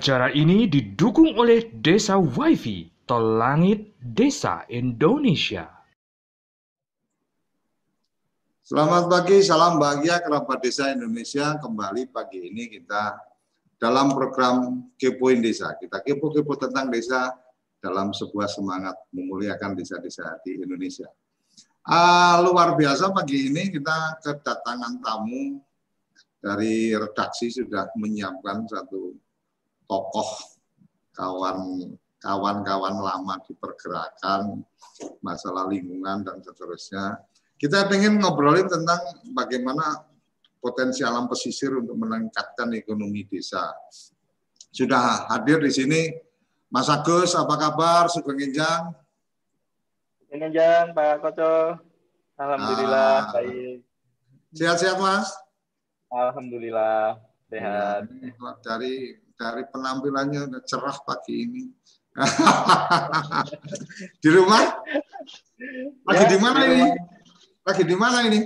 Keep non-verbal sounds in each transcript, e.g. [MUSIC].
Acara ini didukung oleh Desa WiFi Tol Langit Desa Indonesia. Selamat pagi, salam bahagia kerabat desa Indonesia. Kembali pagi ini kita dalam program Kepoin Desa. Kita kepo-kepo tentang desa dalam sebuah semangat memuliakan desa-desa di Indonesia. Uh, luar biasa pagi ini kita kedatangan tamu dari redaksi sudah menyiapkan satu tokoh kawan kawan-kawan lama di pergerakan masalah lingkungan dan seterusnya. Kita ingin ngobrolin tentang bagaimana potensi alam pesisir untuk meningkatkan ekonomi desa. Sudah hadir di sini Mas Agus, apa kabar? Sugeng Enjang. Sugeng Enjang, Pak Koco. Alhamdulillah, ah. baik. Sehat-sehat, Mas? Alhamdulillah, sehat. Dari dari penampilannya udah cerah pagi ini. [LAUGHS] di rumah? Lagi ya, di mana ini? Lagi di mana ini?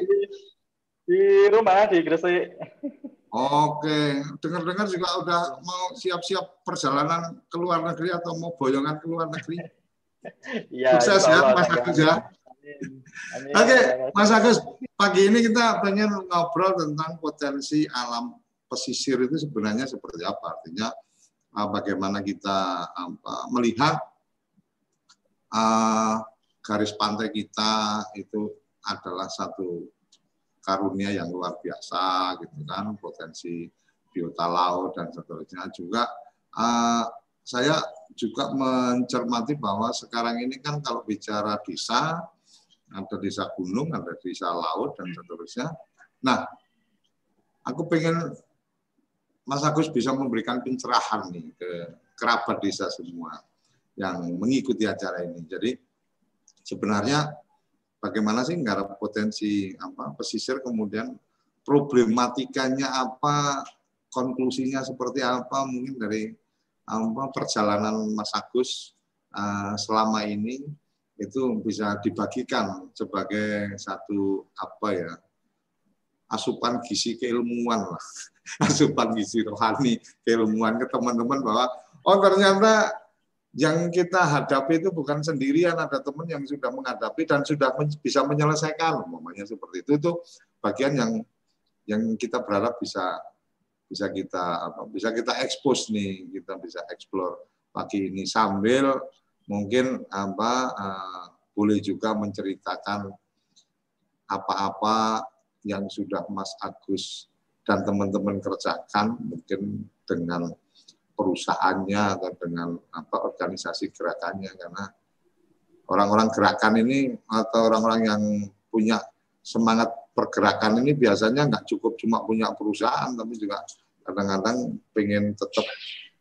Di rumah di Gresik. Oke, dengar-dengar juga udah mau siap-siap perjalanan ke luar negeri atau mau boyongan ke luar negeri. [LAUGHS] Ya, Sukses ya Mas Agus ya. Oke, Mas Agus, pagi ini kita pengen ngobrol tentang potensi alam pesisir itu sebenarnya seperti apa? Artinya uh, bagaimana kita melihat uh, garis pantai kita itu adalah satu karunia yang luar biasa gitu kan potensi biota laut dan seterusnya juga uh, saya juga mencermati bahwa sekarang ini kan kalau bicara desa ada desa gunung ada desa laut dan seterusnya nah aku pengen Mas Agus bisa memberikan pencerahan nih ke kerabat desa semua yang mengikuti acara ini. Jadi sebenarnya bagaimana sih nggak potensi apa pesisir kemudian problematikanya apa konklusinya seperti apa mungkin dari apa perjalanan Mas Agus uh, selama ini itu bisa dibagikan sebagai satu apa ya asupan gizi keilmuan lah. [LAUGHS] Asupan gizi rohani keilmuan ke teman-teman bahwa oh ternyata yang kita hadapi itu bukan sendirian ada teman yang sudah menghadapi dan sudah bisa menyelesaikan umpamanya seperti itu. Itu bagian yang yang kita berharap bisa bisa kita apa bisa kita ekspos nih kita bisa eksplor pagi ini. Sambil mungkin apa uh, boleh juga menceritakan apa-apa yang sudah Mas Agus dan teman-teman kerjakan mungkin dengan perusahaannya atau dengan apa organisasi gerakannya. Karena orang-orang gerakan ini atau orang-orang yang punya semangat pergerakan ini biasanya nggak cukup cuma punya perusahaan tapi juga kadang-kadang pengen tetap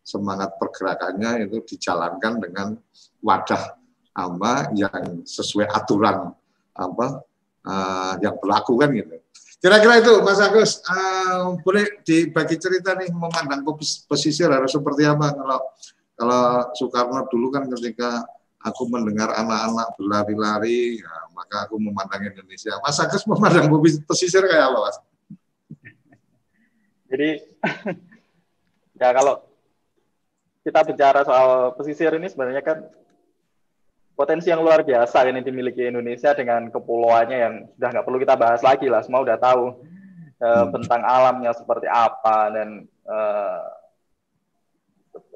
semangat pergerakannya itu dijalankan dengan wadah apa yang sesuai aturan apa uh, yang berlaku kan gitu. Kira-kira itu Mas Agus, uh, boleh dibagi cerita nih memandang pesisir harus seperti apa kalau kalau Soekarno dulu kan ketika aku mendengar anak-anak berlari-lari, ya, maka aku memandang Indonesia. Mas Agus memandang pesisir kayak apa, Mas? Jadi [LAUGHS] ya kalau kita bicara soal pesisir ini sebenarnya kan potensi yang luar biasa ini dimiliki Indonesia dengan kepulauannya yang sudah nggak perlu kita bahas lagi lah, semua udah tahu uh, tentang alamnya seperti apa dan uh,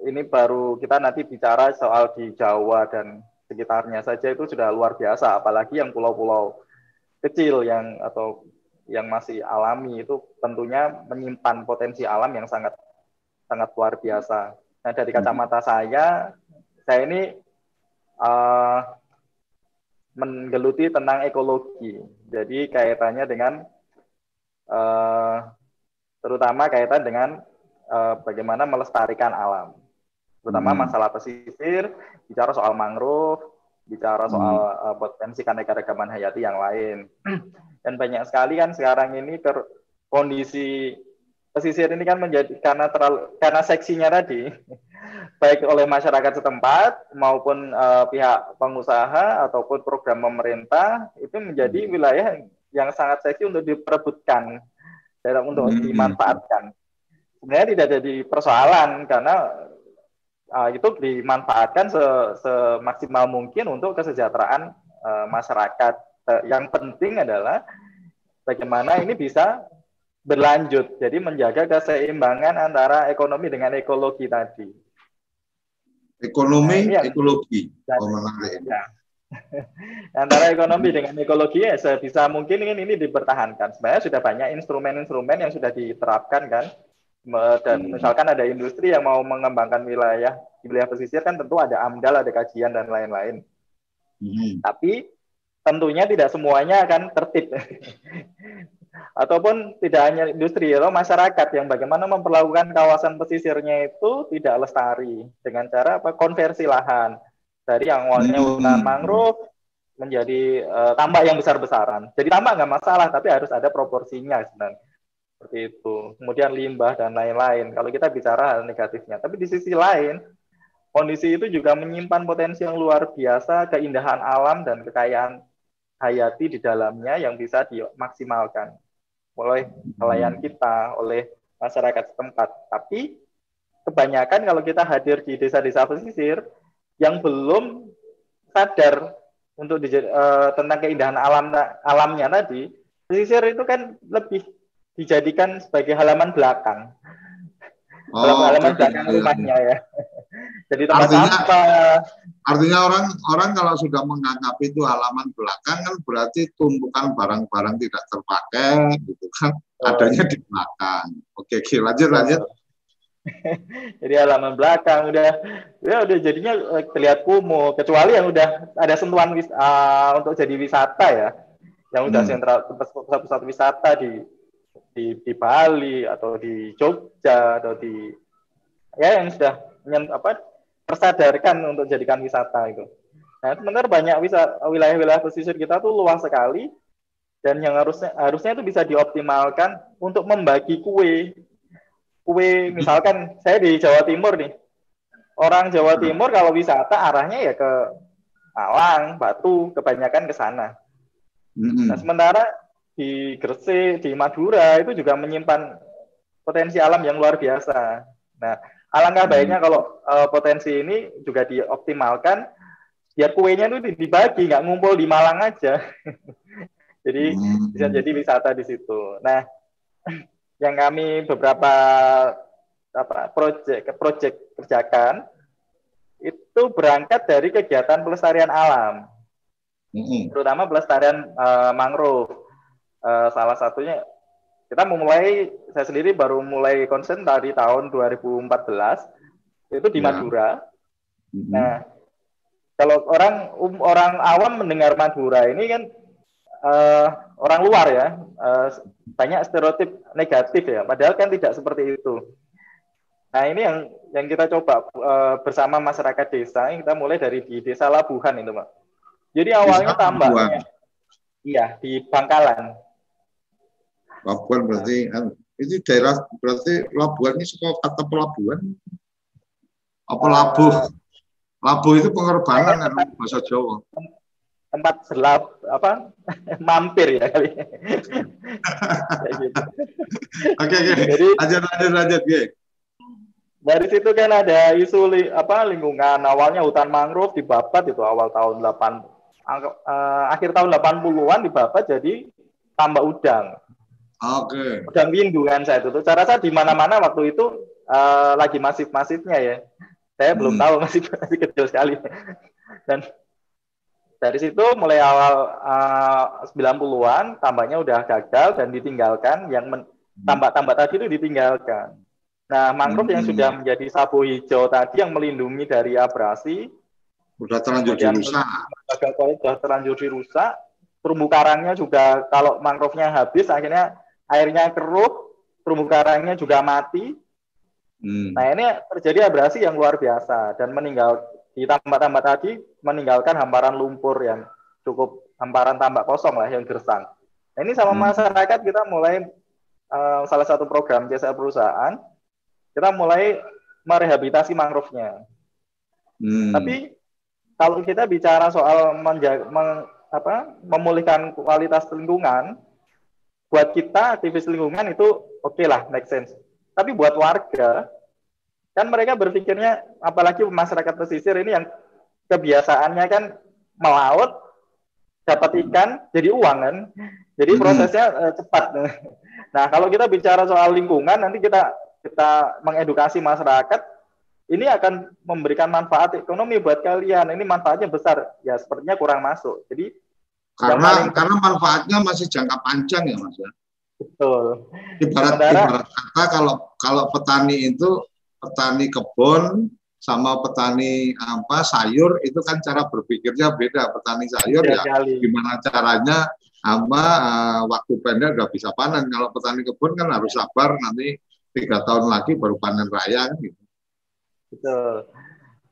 ini baru kita nanti bicara soal di Jawa dan sekitarnya saja itu sudah luar biasa, apalagi yang pulau-pulau kecil yang atau yang masih alami itu tentunya menyimpan potensi alam yang sangat sangat luar biasa. Nah dari kacamata saya, saya ini uh, menggeluti tentang ekologi. Jadi kaitannya dengan uh, terutama kaitan dengan uh, bagaimana melestarikan alam. Terutama hmm. masalah pesisir, bicara soal mangrove, bicara hmm. soal hmm. uh, potensi keanekaragaman hayati yang lain. [CLEARS THROAT] Dan banyak sekali kan sekarang ini ter kondisi pesisir ini kan menjadi karena terlalu karena seksinya tadi [LAUGHS] baik oleh masyarakat setempat maupun uh, pihak pengusaha ataupun program pemerintah itu menjadi hmm. wilayah yang sangat seksi untuk diperebutkan dalam untuk hmm. dimanfaatkan. Sebenarnya tidak jadi persoalan karena uh, itu dimanfaatkan se semaksimal mungkin untuk kesejahteraan uh, masyarakat. Uh, yang penting adalah bagaimana ini bisa berlanjut. Jadi menjaga keseimbangan antara ekonomi dengan ekologi tadi. Ekonomi, nah, ekologi. Dan, oh, menarik. Ya. [LAUGHS] Antara ekonomi dengan ekologi ya sebisa mungkin ini, ini dipertahankan. Sebenarnya sudah banyak instrumen-instrumen yang sudah diterapkan kan. Dan hmm. misalkan ada industri yang mau mengembangkan wilayah di wilayah pesisir kan tentu ada AMDAL, ada kajian dan lain-lain. Hmm. Tapi tentunya tidak semuanya akan tertib. [LAUGHS] ataupun tidak hanya industri atau masyarakat yang bagaimana memperlakukan kawasan pesisirnya itu tidak lestari dengan cara apa konversi lahan dari yang awalnya hmm. hutan mangrove menjadi uh, tambak yang besar-besaran. Jadi tambak nggak masalah, tapi harus ada proporsinya sebenarnya. Seperti itu. Kemudian limbah dan lain-lain. Kalau kita bicara hal negatifnya, tapi di sisi lain kondisi itu juga menyimpan potensi yang luar biasa, keindahan alam dan kekayaan hayati di dalamnya yang bisa dimaksimalkan oleh nelayan kita, oleh masyarakat setempat. Tapi kebanyakan kalau kita hadir di desa-desa pesisir yang belum sadar untuk di, uh, tentang keindahan alam alamnya tadi, pesisir itu kan lebih dijadikan sebagai halaman belakang. Oh, halaman belakang rumahnya ya. Jadi tempat artinya, apa? Artinya orang orang kalau sudah menganggap itu halaman belakang kan berarti tumpukan barang-barang tidak terpakai gitu kan oh. adanya di belakang. Oke, oke lanjut lanjut. [LAUGHS] Jadi halaman belakang udah ya udah jadinya eh, terlihat kumuh kecuali yang udah ada sentuhan wis, uh, untuk jadi wisata ya. Yang udah hmm. sentral pusat-pusat wisata di di di Bali atau di Jogja atau di ya yang sudah apa tersadarkan untuk jadikan wisata itu. Nah, sebenarnya banyak wilayah-wilayah pesisir kita tuh luas sekali dan yang harusnya harusnya itu bisa dioptimalkan untuk membagi kue. Kue misalkan saya di Jawa Timur nih. Orang Jawa Timur kalau wisata arahnya ya ke Malang, Batu, kebanyakan ke sana. Nah, sementara di Gresik, di Madura itu juga menyimpan potensi alam yang luar biasa. Nah, Alangkah hmm. baiknya kalau uh, potensi ini juga dioptimalkan, biar kuenya itu dibagi, nggak ngumpul di Malang aja. [LAUGHS] jadi hmm. bisa jadi wisata di situ. Nah, [CLEARS THROAT] yang kami beberapa apa proyek proyek kerjakan itu berangkat dari kegiatan pelestarian alam, hmm. terutama pelestarian uh, mangrove. Uh, salah satunya kita memulai saya sendiri baru mulai konsen dari tahun 2014 itu di ya. Madura. Mm-hmm. Nah, kalau orang um, orang awam mendengar Madura ini kan uh, orang luar ya uh, banyak stereotip negatif ya, padahal kan tidak seperti itu. Nah ini yang yang kita coba uh, bersama masyarakat desa, kita mulai dari di desa Labuhan itu, Pak. Jadi awalnya tambahnya, iya di Bangkalan. Labuan berarti kan? Ini daerah berarti Labuan ini suka kata pelabuhan? Apa labuh labuh itu pengorbanan kan bahasa Jawa. Tempat selap apa? [LAUGHS] Mampir ya kali. Gitu. oke oke. Lanjut lanjut lanjut ya dari situ kan ada isu li, apa lingkungan. Awalnya hutan mangrove dibabat itu awal tahun 8 uh, eh, akhir tahun 80-an dibabat jadi tambak udang Oke. Okay. Dan windu kan saya tutup. Cara saya di mana-mana waktu itu uh, lagi masif-masifnya ya. Saya hmm. belum tahu masih masih kecil sekali. Dan dari situ mulai awal uh, 90-an tambahnya udah gagal dan ditinggalkan yang hmm. tambak-tambak tadi itu ditinggalkan. Nah, mangrove hmm. yang sudah menjadi sabu hijau tadi yang melindungi dari abrasi sudah terlanjur dirusak. Sudah terlanjur dirusak. Terumbu karangnya juga kalau mangrove-nya habis akhirnya airnya keruh, terumbu karangnya juga mati. Hmm. Nah ini terjadi abrasi yang luar biasa dan meninggal di tambak-tambak tadi meninggalkan hamparan lumpur yang cukup hamparan tambak kosong lah yang gersang. Nah, ini sama hmm. masyarakat kita mulai uh, salah satu program jasa perusahaan, kita mulai merehabilitasi mangrove-nya. Hmm. Tapi kalau kita bicara soal menjaga, meng, apa, memulihkan kualitas lingkungan, buat kita aktivis lingkungan itu oke okay lah, make sense. Tapi buat warga, kan mereka berpikirnya, apalagi masyarakat pesisir ini yang kebiasaannya kan melaut, dapat ikan, jadi uang kan. Jadi hmm. prosesnya uh, cepat. [LAUGHS] Nah, kalau kita bicara soal lingkungan, nanti kita kita mengedukasi masyarakat, ini akan memberikan manfaat ekonomi buat kalian. Ini manfaatnya besar, ya sepertinya kurang masuk. Jadi karena paling... karena manfaatnya masih jangka panjang ya mas ya. Betul. Ibarat Sementara, ibarat kata kalau kalau petani itu petani kebun sama petani apa sayur itu kan cara berpikirnya beda. Petani sayur ya kali. gimana caranya apa uh, waktu pendek udah bisa panen. Kalau petani kebun kan harus sabar nanti tiga tahun lagi baru panen raya gitu. Betul.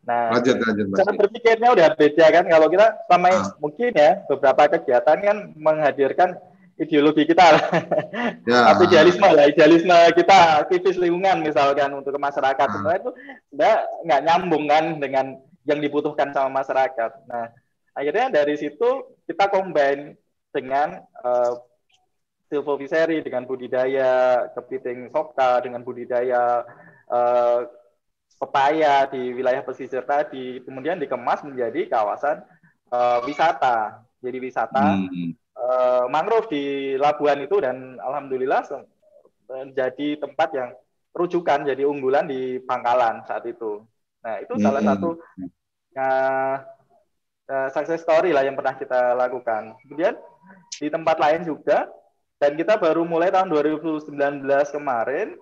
Nah, lanjut, lanjut, cara berpikirnya udah beda kan. Kalau kita sama ah. mungkin ya beberapa kegiatan kan menghadirkan ideologi kita [LAUGHS] ya. atau idealisme lah, idealisme kita aktivis lingkungan misalkan untuk masyarakat. Ah. Sebenarnya itu sebenarnya nggak nyambung kan dengan yang dibutuhkan sama masyarakat. Nah, akhirnya dari situ kita combine dengan uh, silvoviseri, dengan budidaya kepiting soka, dengan budidaya uh, pepaya di wilayah pesisir tadi, kemudian dikemas menjadi kawasan uh, wisata. Jadi wisata hmm. uh, mangrove di Labuan itu dan alhamdulillah menjadi tempat yang rujukan, jadi unggulan di Pangkalan saat itu. Nah itu hmm. salah satu uh, uh, success story lah yang pernah kita lakukan. Kemudian di tempat lain juga dan kita baru mulai tahun 2019 kemarin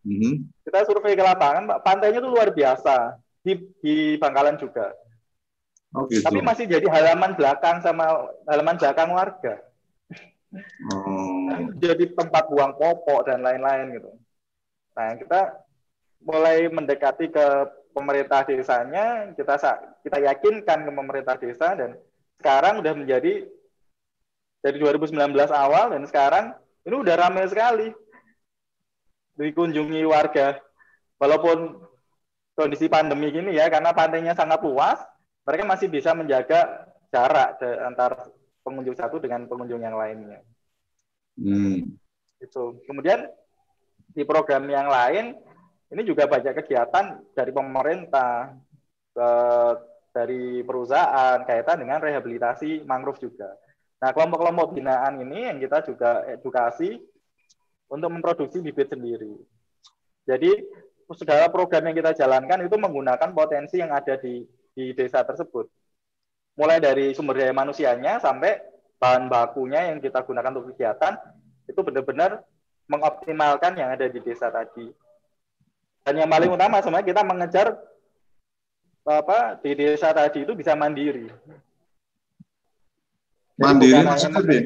Mm-hmm. Kita survei ke lapangan, Pak, pantainya itu luar biasa di di Bangkalan juga. Oh, gitu. Tapi masih jadi halaman belakang sama halaman belakang warga. Oh. jadi tempat buang popok dan lain-lain gitu. Nah, kita mulai mendekati ke pemerintah desanya, kita kita yakinkan ke pemerintah desa dan sekarang udah menjadi dari 2019 awal dan sekarang ini udah ramai sekali dikunjungi warga. Walaupun kondisi pandemi gini ya, karena pantainya sangat luas, mereka masih bisa menjaga jarak antara pengunjung satu dengan pengunjung yang lainnya. Hmm. Itu. Kemudian di program yang lain, ini juga banyak kegiatan dari pemerintah, ke, dari perusahaan, kaitan dengan rehabilitasi mangrove juga. Nah, kelompok-kelompok binaan ini yang kita juga edukasi untuk memproduksi bibit sendiri. Jadi segala program yang kita jalankan itu menggunakan potensi yang ada di, di desa tersebut. Mulai dari sumber daya manusianya sampai bahan bakunya yang kita gunakan untuk kegiatan itu benar-benar mengoptimalkan yang ada di desa tadi. Dan yang paling utama sebenarnya kita mengejar apa di desa tadi itu bisa mandiri. mandiri maksudnya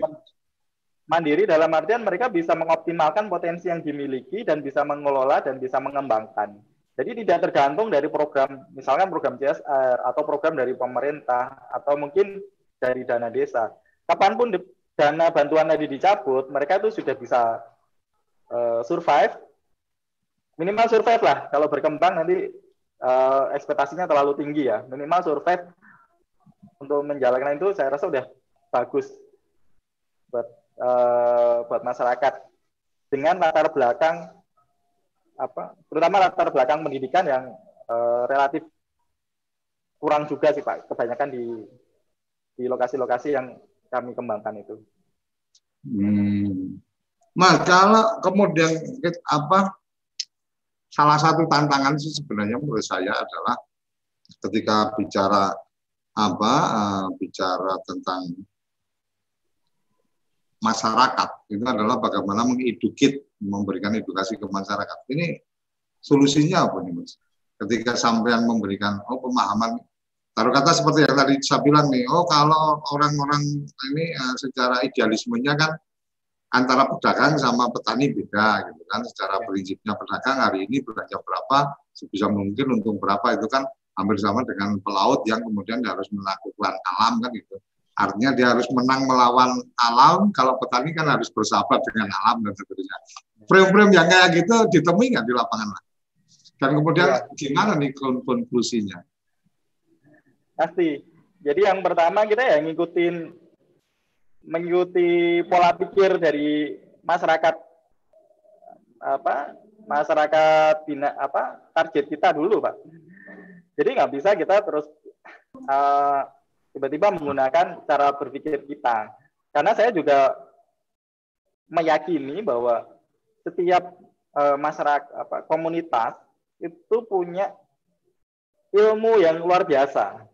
mandiri dalam artian mereka bisa mengoptimalkan potensi yang dimiliki dan bisa mengelola dan bisa mengembangkan. Jadi tidak tergantung dari program, misalkan program CSR atau program dari pemerintah atau mungkin dari dana desa. Kapan pun dana bantuan tadi dicabut, mereka itu sudah bisa uh, survive, minimal survive lah. Kalau berkembang nanti uh, ekspektasinya terlalu tinggi ya, minimal survive untuk menjalankan itu saya rasa sudah bagus buat uh, buat masyarakat dengan latar belakang apa terutama latar belakang pendidikan yang uh, relatif kurang juga sih Pak kebanyakan di di lokasi-lokasi yang kami kembangkan itu. Hmm. Mas kalau kemudian apa salah satu tantangan sih sebenarnya menurut saya adalah ketika bicara apa uh, bicara tentang masyarakat. Itu adalah bagaimana mengedukit memberikan edukasi ke masyarakat. Ini solusinya apa nih mas? Ketika sampean memberikan oh pemahaman. Taruh kata seperti yang tadi saya bilang nih oh kalau orang-orang ini uh, secara idealismenya kan antara pedagang sama petani beda gitu kan. Secara ya. prinsipnya pedagang hari ini belanja berapa sebisa mungkin untung berapa itu kan hampir sama dengan pelaut yang kemudian harus melakukan alam kan gitu Artinya dia harus menang melawan alam, kalau petani kan harus bersahabat dengan alam dan seterusnya. frame-frame yang kayak gitu ditemui nggak di lapangan? Dan kemudian ya. gimana nih konklusinya? Pasti. Jadi yang pertama kita ya ngikutin mengikuti pola pikir dari masyarakat apa masyarakat bina apa target kita dulu pak. Jadi nggak bisa kita terus uh, tiba-tiba menggunakan cara berpikir kita. Karena saya juga meyakini bahwa setiap uh, masyarakat apa komunitas itu punya ilmu yang luar biasa.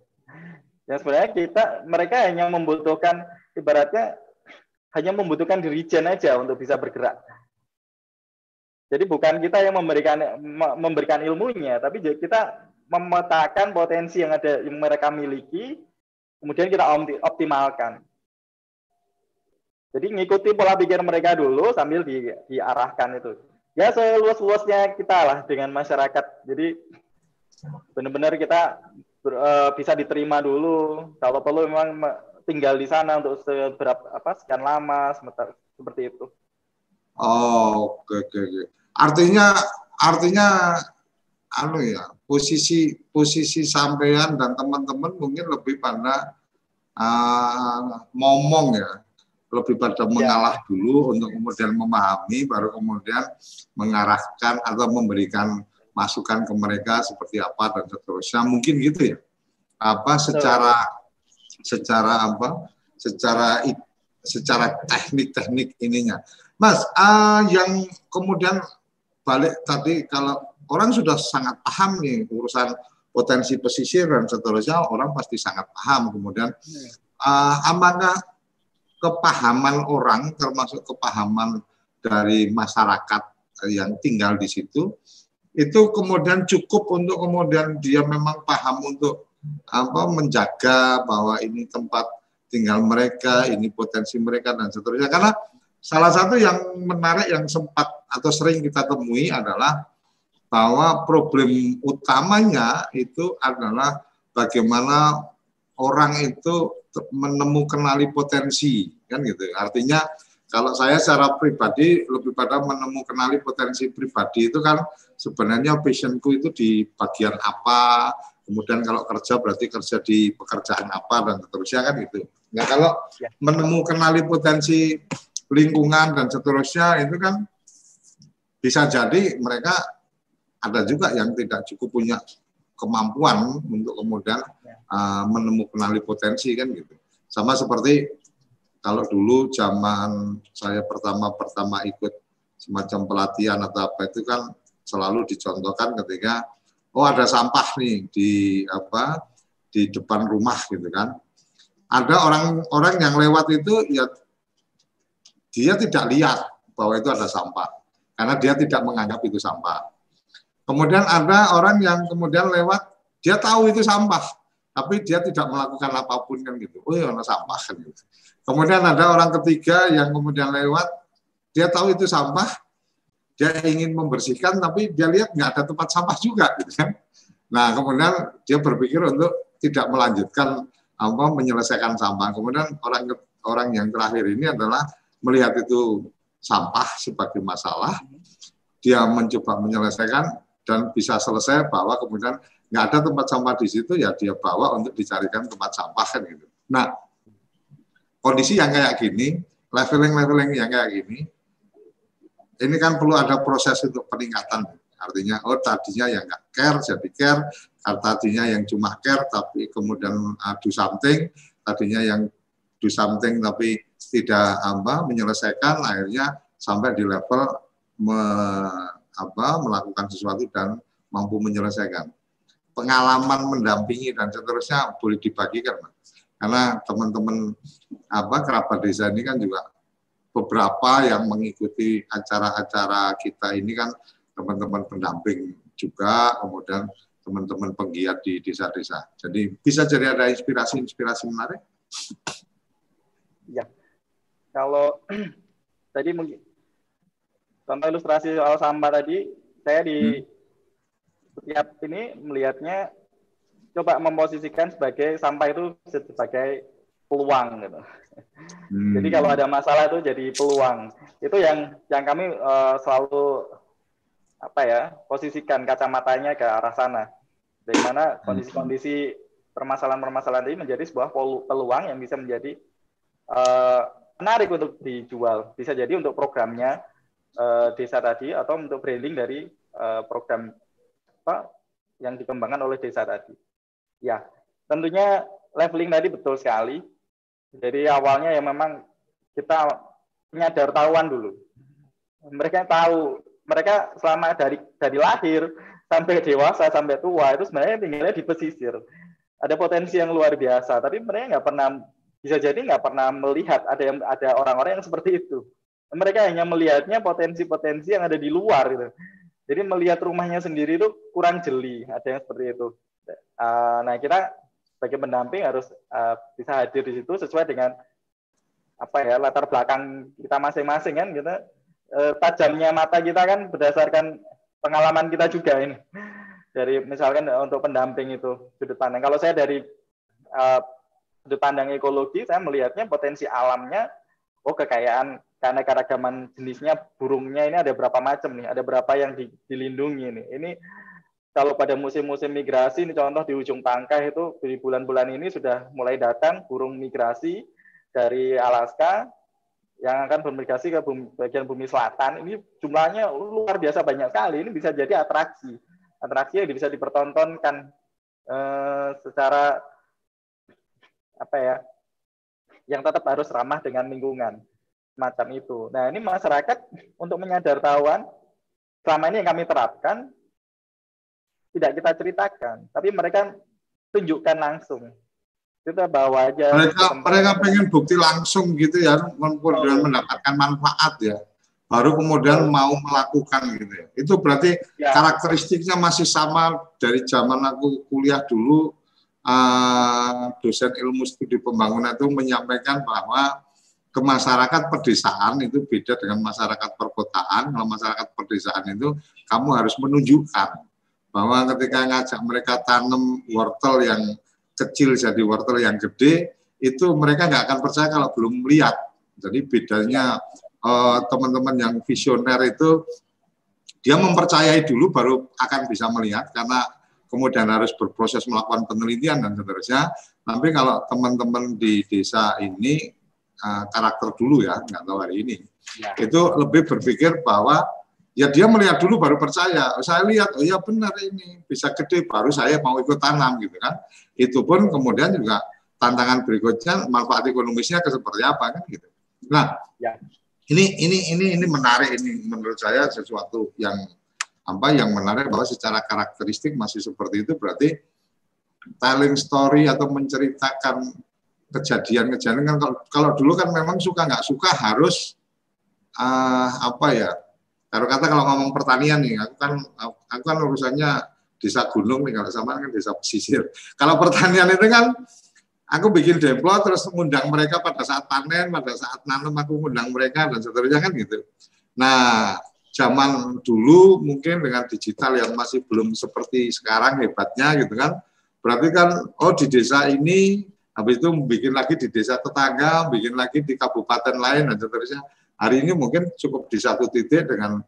Yang sebenarnya kita mereka hanya membutuhkan ibaratnya hanya membutuhkan dirijen aja untuk bisa bergerak. Jadi bukan kita yang memberikan memberikan ilmunya, tapi kita memetakan potensi yang ada yang mereka miliki, kemudian kita optimalkan. Jadi ngikuti pola pikir mereka dulu sambil di, diarahkan itu ya seluas-luasnya kita lah dengan masyarakat. Jadi benar-benar kita ber, uh, bisa diterima dulu. Kalau perlu memang tinggal di sana untuk seberapa apa sekian lama sebentar seperti itu. Oh, oke oke oke. Artinya artinya anu ya, posisi posisi sampean dan teman-teman mungkin lebih pada uh, ngomong ya. Lebih pada ya. mengalah dulu untuk kemudian memahami baru kemudian mengarahkan atau memberikan masukan ke mereka seperti apa dan seterusnya. Mungkin gitu ya. Apa secara secara apa? Secara secara teknik-teknik ininya. Mas uh, yang kemudian balik tadi kalau orang sudah sangat paham nih urusan potensi pesisir dan seterusnya orang pasti sangat paham kemudian uh, amanah kepahaman orang termasuk kepahaman dari masyarakat yang tinggal di situ itu kemudian cukup untuk kemudian dia memang paham untuk apa menjaga bahwa ini tempat tinggal mereka, ini potensi mereka dan seterusnya. Karena salah satu yang menarik yang sempat atau sering kita temui adalah bahwa problem utamanya itu adalah bagaimana orang itu menemukan potensi kan gitu. Artinya kalau saya secara pribadi lebih pada menemukan potensi pribadi itu kan sebenarnya passionku itu di bagian apa, kemudian kalau kerja berarti kerja di pekerjaan apa dan seterusnya kan gitu. Nah kalau ya. menemukan potensi lingkungan dan seterusnya itu kan bisa jadi mereka ada juga yang tidak cukup punya kemampuan untuk kemudian uh, menemukan potensi kan gitu. Sama seperti kalau dulu zaman saya pertama-pertama ikut semacam pelatihan atau apa itu kan selalu dicontohkan ketika oh ada sampah nih di apa di depan rumah gitu kan. Ada orang-orang yang lewat itu ya dia tidak lihat bahwa itu ada sampah karena dia tidak menganggap itu sampah. Kemudian ada orang yang kemudian lewat, dia tahu itu sampah, tapi dia tidak melakukan apa pun kan gitu. Oh ya, sampah kan gitu. Kemudian ada orang ketiga yang kemudian lewat, dia tahu itu sampah, dia ingin membersihkan, tapi dia lihat nggak ada tempat sampah juga gitu kan. Nah kemudian dia berpikir untuk tidak melanjutkan apa menyelesaikan sampah. Kemudian orang orang yang terakhir ini adalah melihat itu sampah sebagai masalah, dia mencoba menyelesaikan dan bisa selesai bahwa kemudian nggak ada tempat sampah di situ ya dia bawa untuk dicarikan tempat sampah kan gitu. Nah kondisi yang kayak gini, leveling-leveling yang kayak gini, ini kan perlu ada proses untuk peningkatan. Artinya, oh tadinya yang nggak care jadi care, tadinya yang cuma care tapi kemudian uh, do something, tadinya yang do something tapi tidak apa menyelesaikan, akhirnya sampai di level apa melakukan sesuatu dan mampu menyelesaikan. Pengalaman mendampingi dan seterusnya boleh dibagikan, karena teman-teman apa kerabat desa ini kan juga beberapa yang mengikuti acara-acara kita ini kan teman-teman pendamping juga, kemudian teman-teman penggiat di desa-desa. Jadi bisa jadi ada inspirasi-inspirasi menarik. Ya, kalau [CLEARS THROAT] tadi mungkin contoh ilustrasi soal sampah tadi, saya di hmm. setiap ini melihatnya coba memposisikan sebagai sampah itu sebagai peluang gitu. Hmm. Jadi kalau ada masalah itu jadi peluang. Itu yang yang kami uh, selalu apa ya posisikan kacamatanya ke arah sana. Dari mana kondisi-kondisi permasalahan-permasalahan ini menjadi sebuah peluang yang bisa menjadi uh, menarik untuk dijual. Bisa jadi untuk programnya uh, desa tadi atau untuk branding dari uh, program apa yang dikembangkan oleh desa tadi. Ya, tentunya leveling tadi betul sekali. Jadi awalnya ya memang kita menyadar tahuan dulu. Mereka tahu, mereka selama dari dari lahir sampai dewasa sampai tua itu sebenarnya tinggalnya di pesisir. Ada potensi yang luar biasa, tapi mereka nggak pernah bisa jadi nggak pernah melihat ada yang ada orang-orang yang seperti itu. Mereka hanya melihatnya potensi-potensi yang ada di luar gitu. Jadi melihat rumahnya sendiri itu kurang jeli, ada yang seperti itu. Uh, nah kita sebagai pendamping harus uh, bisa hadir di situ sesuai dengan apa ya latar belakang kita masing-masing kan kita uh, tajamnya mata kita kan berdasarkan pengalaman kita juga ini dari misalkan untuk pendamping itu sudut pandang kalau saya dari sudut pandang ekologi saya melihatnya potensi alamnya oh kekayaan karena keragaman jenisnya burungnya ini ada berapa macam nih ada berapa yang dilindungi nih ini kalau pada musim-musim migrasi, ini contoh di ujung pangkah itu di bulan-bulan ini sudah mulai datang burung migrasi dari Alaska yang akan bermigrasi ke bumi, bagian bumi selatan. Ini jumlahnya luar biasa banyak sekali. Ini bisa jadi atraksi, atraksi yang bisa dipertontonkan eh, secara apa ya, yang tetap harus ramah dengan lingkungan macam itu. Nah ini masyarakat untuk menyadar tahuan selama ini yang kami terapkan tidak kita ceritakan, tapi mereka tunjukkan langsung. Kita bawa aja. Mereka mereka pengen bukti langsung gitu ya, kemudian oh. mendapatkan manfaat ya. Baru kemudian mau melakukan gitu ya. Itu berarti ya. karakteristiknya masih sama dari zaman aku kuliah dulu. Uh, dosen ilmu studi pembangunan itu menyampaikan bahwa ke masyarakat pedesaan itu beda dengan masyarakat perkotaan. Kalau masyarakat pedesaan itu kamu harus menunjukkan bahwa ketika ngajak mereka tanam wortel yang kecil jadi wortel yang gede itu mereka nggak akan percaya kalau belum melihat jadi bedanya eh, teman-teman yang visioner itu dia mempercayai dulu baru akan bisa melihat karena kemudian harus berproses melakukan penelitian dan seterusnya tapi kalau teman-teman di desa ini uh, karakter dulu ya nggak tahu hari ini ya. itu lebih berpikir bahwa ya dia melihat dulu baru percaya. Saya lihat, oh ya benar ini bisa gede, baru saya mau ikut tanam gitu kan. Itu pun kemudian juga tantangan berikutnya manfaat ekonomisnya ke seperti apa kan gitu. Nah, ya. ini ini ini ini menarik ini menurut saya sesuatu yang apa yang menarik bahwa secara karakteristik masih seperti itu berarti telling story atau menceritakan kejadian-kejadian kan kalau, kalau dulu kan memang suka nggak suka harus uh, apa ya kalau kata kalau ngomong pertanian nih, aku kan aku kan urusannya desa gunung nih kalau sama kan desa pesisir. Kalau pertanian itu kan aku bikin demplot terus mengundang mereka pada saat panen, pada saat nanam aku mengundang mereka dan seterusnya kan gitu. Nah, zaman dulu mungkin dengan digital yang masih belum seperti sekarang hebatnya gitu kan. Berarti kan oh di desa ini habis itu bikin lagi di desa tetangga, bikin lagi di kabupaten lain dan seterusnya. Hari ini mungkin cukup di satu titik dengan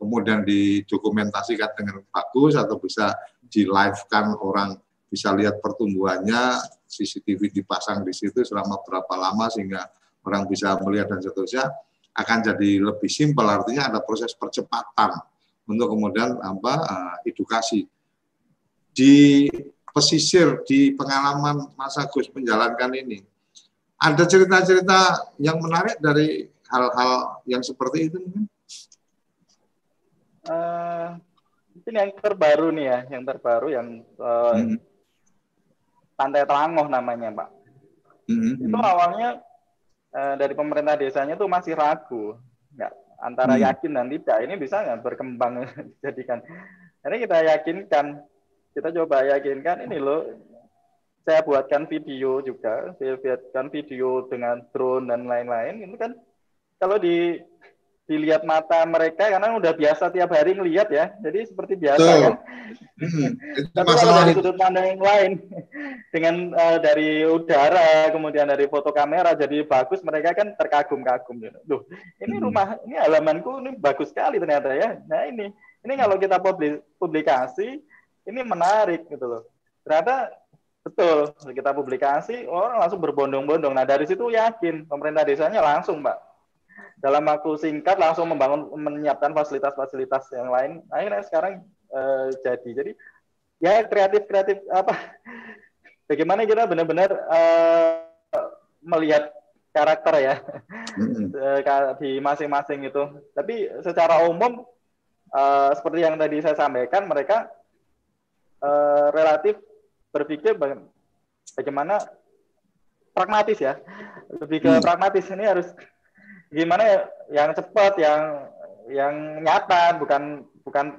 kemudian didokumentasikan dengan bagus atau bisa di live kan orang bisa lihat pertumbuhannya CCTV dipasang di situ selama berapa lama sehingga orang bisa melihat dan seterusnya akan jadi lebih simpel. Artinya ada proses percepatan untuk kemudian apa eh, edukasi. Di pesisir di pengalaman Mas Agus menjalankan ini ada cerita-cerita yang menarik dari hal-hal yang seperti itu mungkin? Uh, mungkin yang terbaru nih ya, yang terbaru yang uh, hmm. Pantai Telangoh namanya, Pak. Hmm. Itu awalnya uh, dari pemerintah desanya tuh masih ragu, nggak antara hmm. yakin dan tidak. Ini bisa nggak berkembang [LAUGHS] jadikan. Jadi kita yakinkan, kita coba yakinkan ini loh. Saya buatkan video juga, saya buatkan video dengan drone dan lain-lain. Itu kan kalau di dilihat mata mereka karena udah biasa tiap hari ngelihat ya. Jadi seperti biasa Tuh. kan. [LAUGHS] Hmm, Tapi kalau dari sudut pandang yang lain [LAUGHS] dengan uh, dari udara kemudian dari foto kamera jadi bagus mereka kan terkagum-kagum gitu. Duh, ini hmm. rumah ini halamanku ini bagus sekali ternyata ya. Nah ini ini kalau kita publikasi ini menarik gitu loh. Ternyata betul kita publikasi orang langsung berbondong-bondong. Nah dari situ yakin pemerintah desanya langsung mbak dalam waktu singkat langsung membangun menyiapkan fasilitas-fasilitas yang lain. Akhirnya sekarang uh, jadi. Jadi ya kreatif kreatif apa? Bagaimana kita benar-benar uh, melihat karakter ya mm-hmm. [LAUGHS] di masing-masing itu. Tapi secara umum uh, seperti yang tadi saya sampaikan, mereka uh, relatif berpikir bagaimana pragmatis ya, lebih ke mm. pragmatis ini harus gimana ya yang cepat yang yang nyata bukan bukan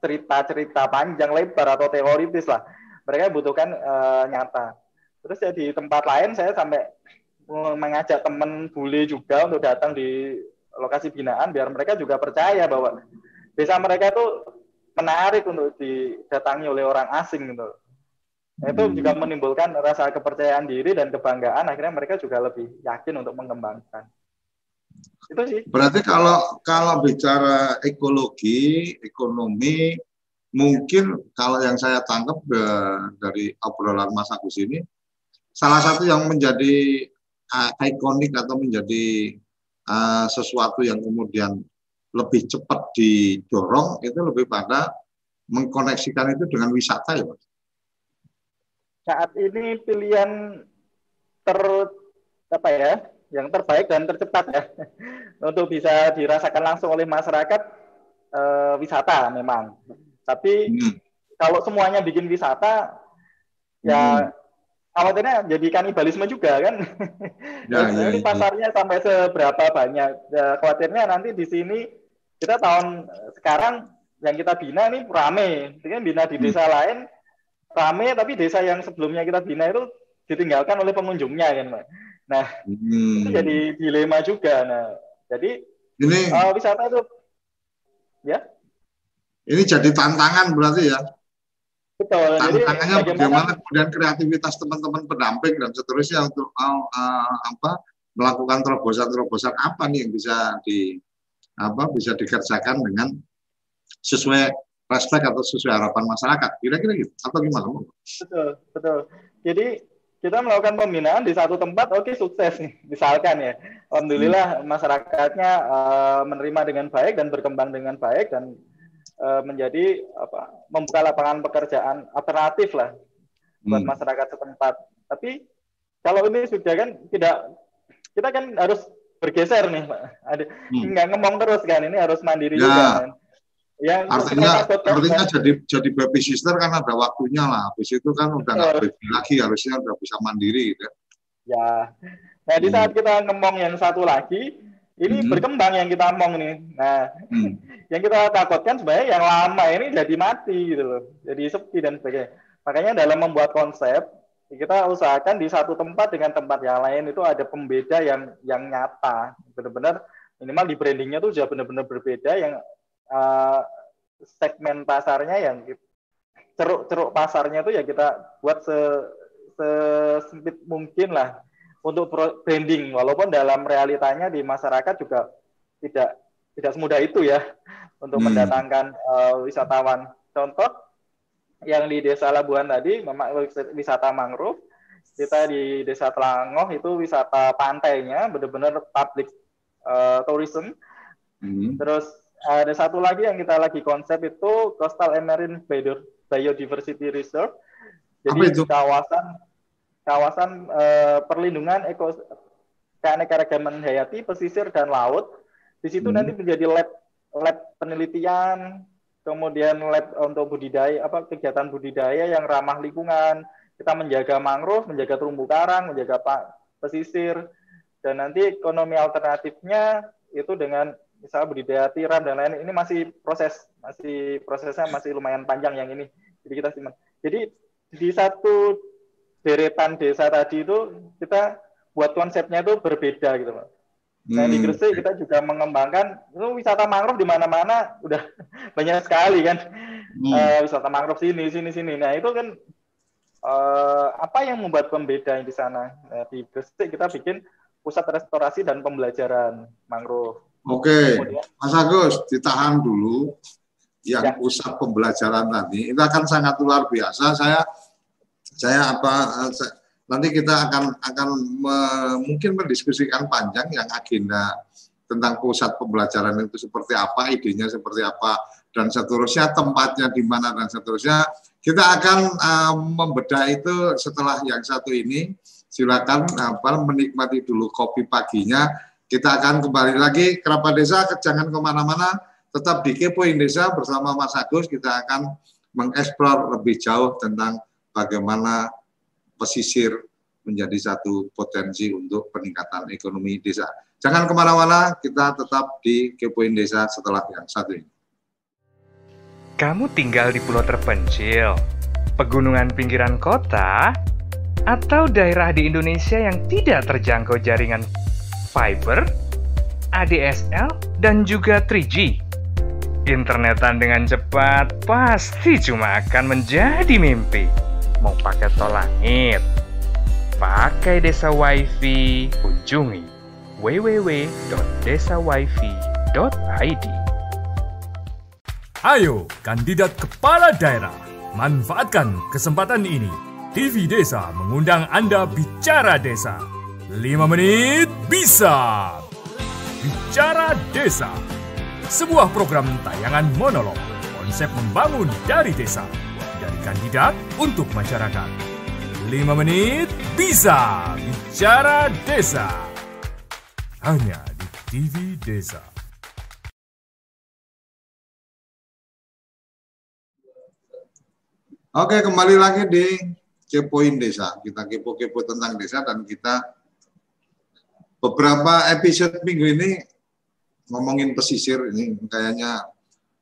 cerita-cerita panjang lebar atau teoritis lah. Mereka butuhkan uh, nyata. Terus ya di tempat lain saya sampai mengajak teman bule juga untuk datang di lokasi binaan biar mereka juga percaya bahwa desa mereka itu menarik untuk didatangi oleh orang asing gitu. Itu juga menimbulkan rasa kepercayaan diri dan kebanggaan. Akhirnya mereka juga lebih yakin untuk mengembangkan. Itu sih. Berarti kalau kalau bicara ekologi, ekonomi, mungkin kalau yang saya tangkap dari obrolan Mas Agus ini, salah satu yang menjadi uh, ikonik atau menjadi uh, sesuatu yang kemudian lebih cepat didorong itu lebih pada mengkoneksikan itu dengan wisata ya Mas? Saat ini pilihan ter apa ya yang terbaik dan tercepat ya [LAUGHS] untuk bisa dirasakan langsung oleh masyarakat uh, wisata memang. Tapi hmm. kalau semuanya bikin wisata ya hmm. khawatirnya jadi kanibalisme juga kan. Ya, [LAUGHS] ya, ini ya. pasarnya sampai seberapa banyak. Ya, khawatirnya nanti di sini kita tahun sekarang yang kita bina ini rame, dengan bina di hmm. desa hmm. lain rame, tapi desa yang sebelumnya kita bina itu ditinggalkan oleh pengunjungnya kan, Pak. Nah, hmm. itu jadi dilema juga. Nah, jadi ini uh, wisata itu ya. Ini jadi tantangan berarti ya. Betul. Tantangannya jadi, bagaimana kemudian kreativitas teman-teman pendamping dan seterusnya untuk uh, uh, apa melakukan terobosan-terobosan apa nih yang bisa di apa bisa dikerjakan dengan sesuai respect atau sesuai harapan masyarakat kira-kira gitu atau gimana? Betul, betul. Jadi kita melakukan pembinaan di satu tempat, oke okay, sukses nih, misalkan ya. Alhamdulillah hmm. masyarakatnya uh, menerima dengan baik dan berkembang dengan baik dan uh, menjadi apa membuka lapangan pekerjaan alternatif lah buat hmm. masyarakat setempat. Tapi kalau ini sudah kan tidak kita kan harus bergeser nih, Pak. Ada hmm. nggak ngomong terus kan, ini harus mandiri ya. juga kan. Ya, artinya artinya jadi jadi baby sister kan ada waktunya lah. Habis itu kan udah nggak baby lagi, harusnya udah bisa mandiri gitu. Ya. Nah, di saat hmm. kita ngomong yang satu lagi, ini hmm. berkembang yang kita ngomong nih. Nah, hmm. [LAUGHS] yang kita takutkan sebenarnya yang lama ini jadi mati gitu loh. Jadi sepi dan sebagainya. Makanya dalam membuat konsep, kita usahakan di satu tempat dengan tempat yang lain itu ada pembeda yang yang nyata. Benar-benar minimal di brandingnya tuh sudah benar-benar berbeda yang uh, segmen pasarnya yang ceruk-ceruk pasarnya itu ya kita buat se sesempit mungkin lah untuk branding walaupun dalam realitanya di masyarakat juga tidak tidak semudah itu ya untuk hmm. mendatangkan uh, wisatawan contoh yang di desa Labuan tadi memang wisata mangrove kita di desa Telangoh itu wisata pantainya benar-benar public uh, tourism hmm. terus ada satu lagi yang kita lagi konsep itu Coastal and Marine Biodiversity Reserve. Jadi kawasan kawasan uh, perlindungan eko keanekaragaman hayati, pesisir dan laut. Di situ hmm. nanti menjadi lab lab penelitian, kemudian lab untuk budidaya apa kegiatan budidaya yang ramah lingkungan. Kita menjaga mangrove, menjaga terumbu karang, menjaga pesisir. Dan nanti ekonomi alternatifnya itu dengan misalnya budidaya tiram dan lain ini masih proses masih prosesnya masih lumayan panjang yang ini. Jadi kita simpan. Jadi di satu deretan desa tadi itu kita buat konsepnya itu berbeda gitu pak Nah di hmm. Gresik kita juga mengembangkan itu wisata mangrove di mana-mana [LAUGHS] udah banyak sekali kan hmm. uh, wisata mangrove sini sini sini. Nah itu kan uh, apa yang membuat pembeda di sana? Nah, di Gresik kita bikin pusat restorasi dan pembelajaran mangrove. Oke, Kemudian, Mas Agus ditahan dulu. Yang ya. pusat pembelajaran tadi itu akan sangat luar biasa. Saya saya apa eh, saya, nanti kita akan akan me, mungkin mendiskusikan panjang yang agenda tentang pusat pembelajaran itu seperti apa, idenya seperti apa, dan seterusnya tempatnya di mana dan seterusnya. Kita akan uh, membedah itu setelah yang satu ini. Silakan apa menikmati dulu kopi paginya. Kita akan kembali lagi kerabat desa, jangan ke mana-mana, tetap di Kepoin Desa bersama Mas Agus. Kita akan mengeksplor lebih jauh tentang bagaimana pesisir menjadi satu potensi untuk peningkatan ekonomi desa. Jangan ke mana-mana, kita tetap di Kepoin Desa setelah yang satu ini. Kamu tinggal di pulau terpencil, pegunungan pinggiran kota, atau daerah di Indonesia yang tidak terjangkau jaringan fiber, ADSL, dan juga 3G. Internetan dengan cepat pasti cuma akan menjadi mimpi mau pakai tol langit, pakai desa wifi, kunjungi www.desawifi.id. Ayo, kandidat kepala daerah, manfaatkan kesempatan ini. TV Desa mengundang Anda bicara desa. 5 menit bisa. Bicara Desa. Sebuah program tayangan monolog, konsep membangun dari desa dari kandidat untuk masyarakat. 5 menit bisa bicara desa. Hanya di TV Desa. Oke, kembali lagi di Kepoin Desa. Kita kepo-kepo tentang desa dan kita beberapa episode minggu ini ngomongin pesisir ini kayaknya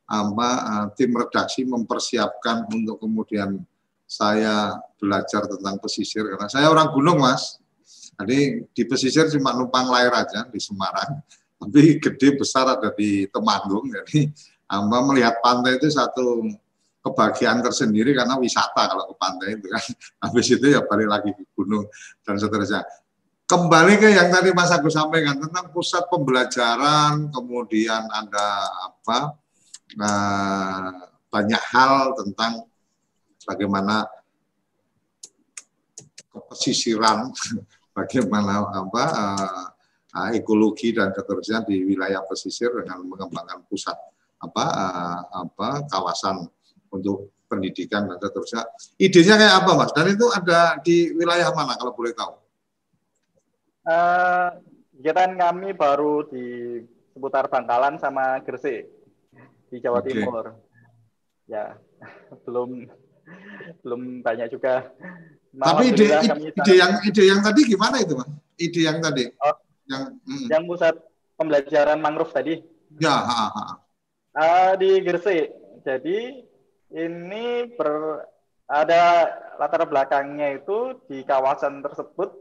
apa uh, tim redaksi mempersiapkan untuk kemudian saya belajar tentang pesisir. Karena saya orang gunung mas. Jadi di pesisir cuma numpang lahir aja di Semarang. [LAUGHS] Tapi gede besar ada di Temanggung. Jadi amba melihat pantai itu satu kebahagiaan tersendiri karena wisata kalau ke pantai itu kan. [LAUGHS] Habis itu ya balik lagi ke gunung dan seterusnya. Kembali ke yang tadi Mas Agus sampaikan tentang pusat pembelajaran kemudian ada apa uh, banyak hal tentang bagaimana pesisiran, [LAUGHS] bagaimana apa uh, ekologi dan seterusnya di wilayah pesisir dengan mengembangkan pusat apa uh, apa kawasan untuk pendidikan dan seterusnya. Idenya kayak apa, Mas? Dan itu ada di wilayah mana kalau boleh tahu? Uh, kegiatan kami baru di seputar Bangkalan sama Gresik di Jawa okay. Timur. Ya, [LAUGHS] belum belum banyak juga. Tapi ide, ide, yang ide yang tadi gimana itu, Mas? Ide yang tadi? Oh, yang hmm. yang pusat pembelajaran mangrove tadi? Ya, ha, ha. Uh, di Gresik. Jadi ini ber, ada latar belakangnya itu di kawasan tersebut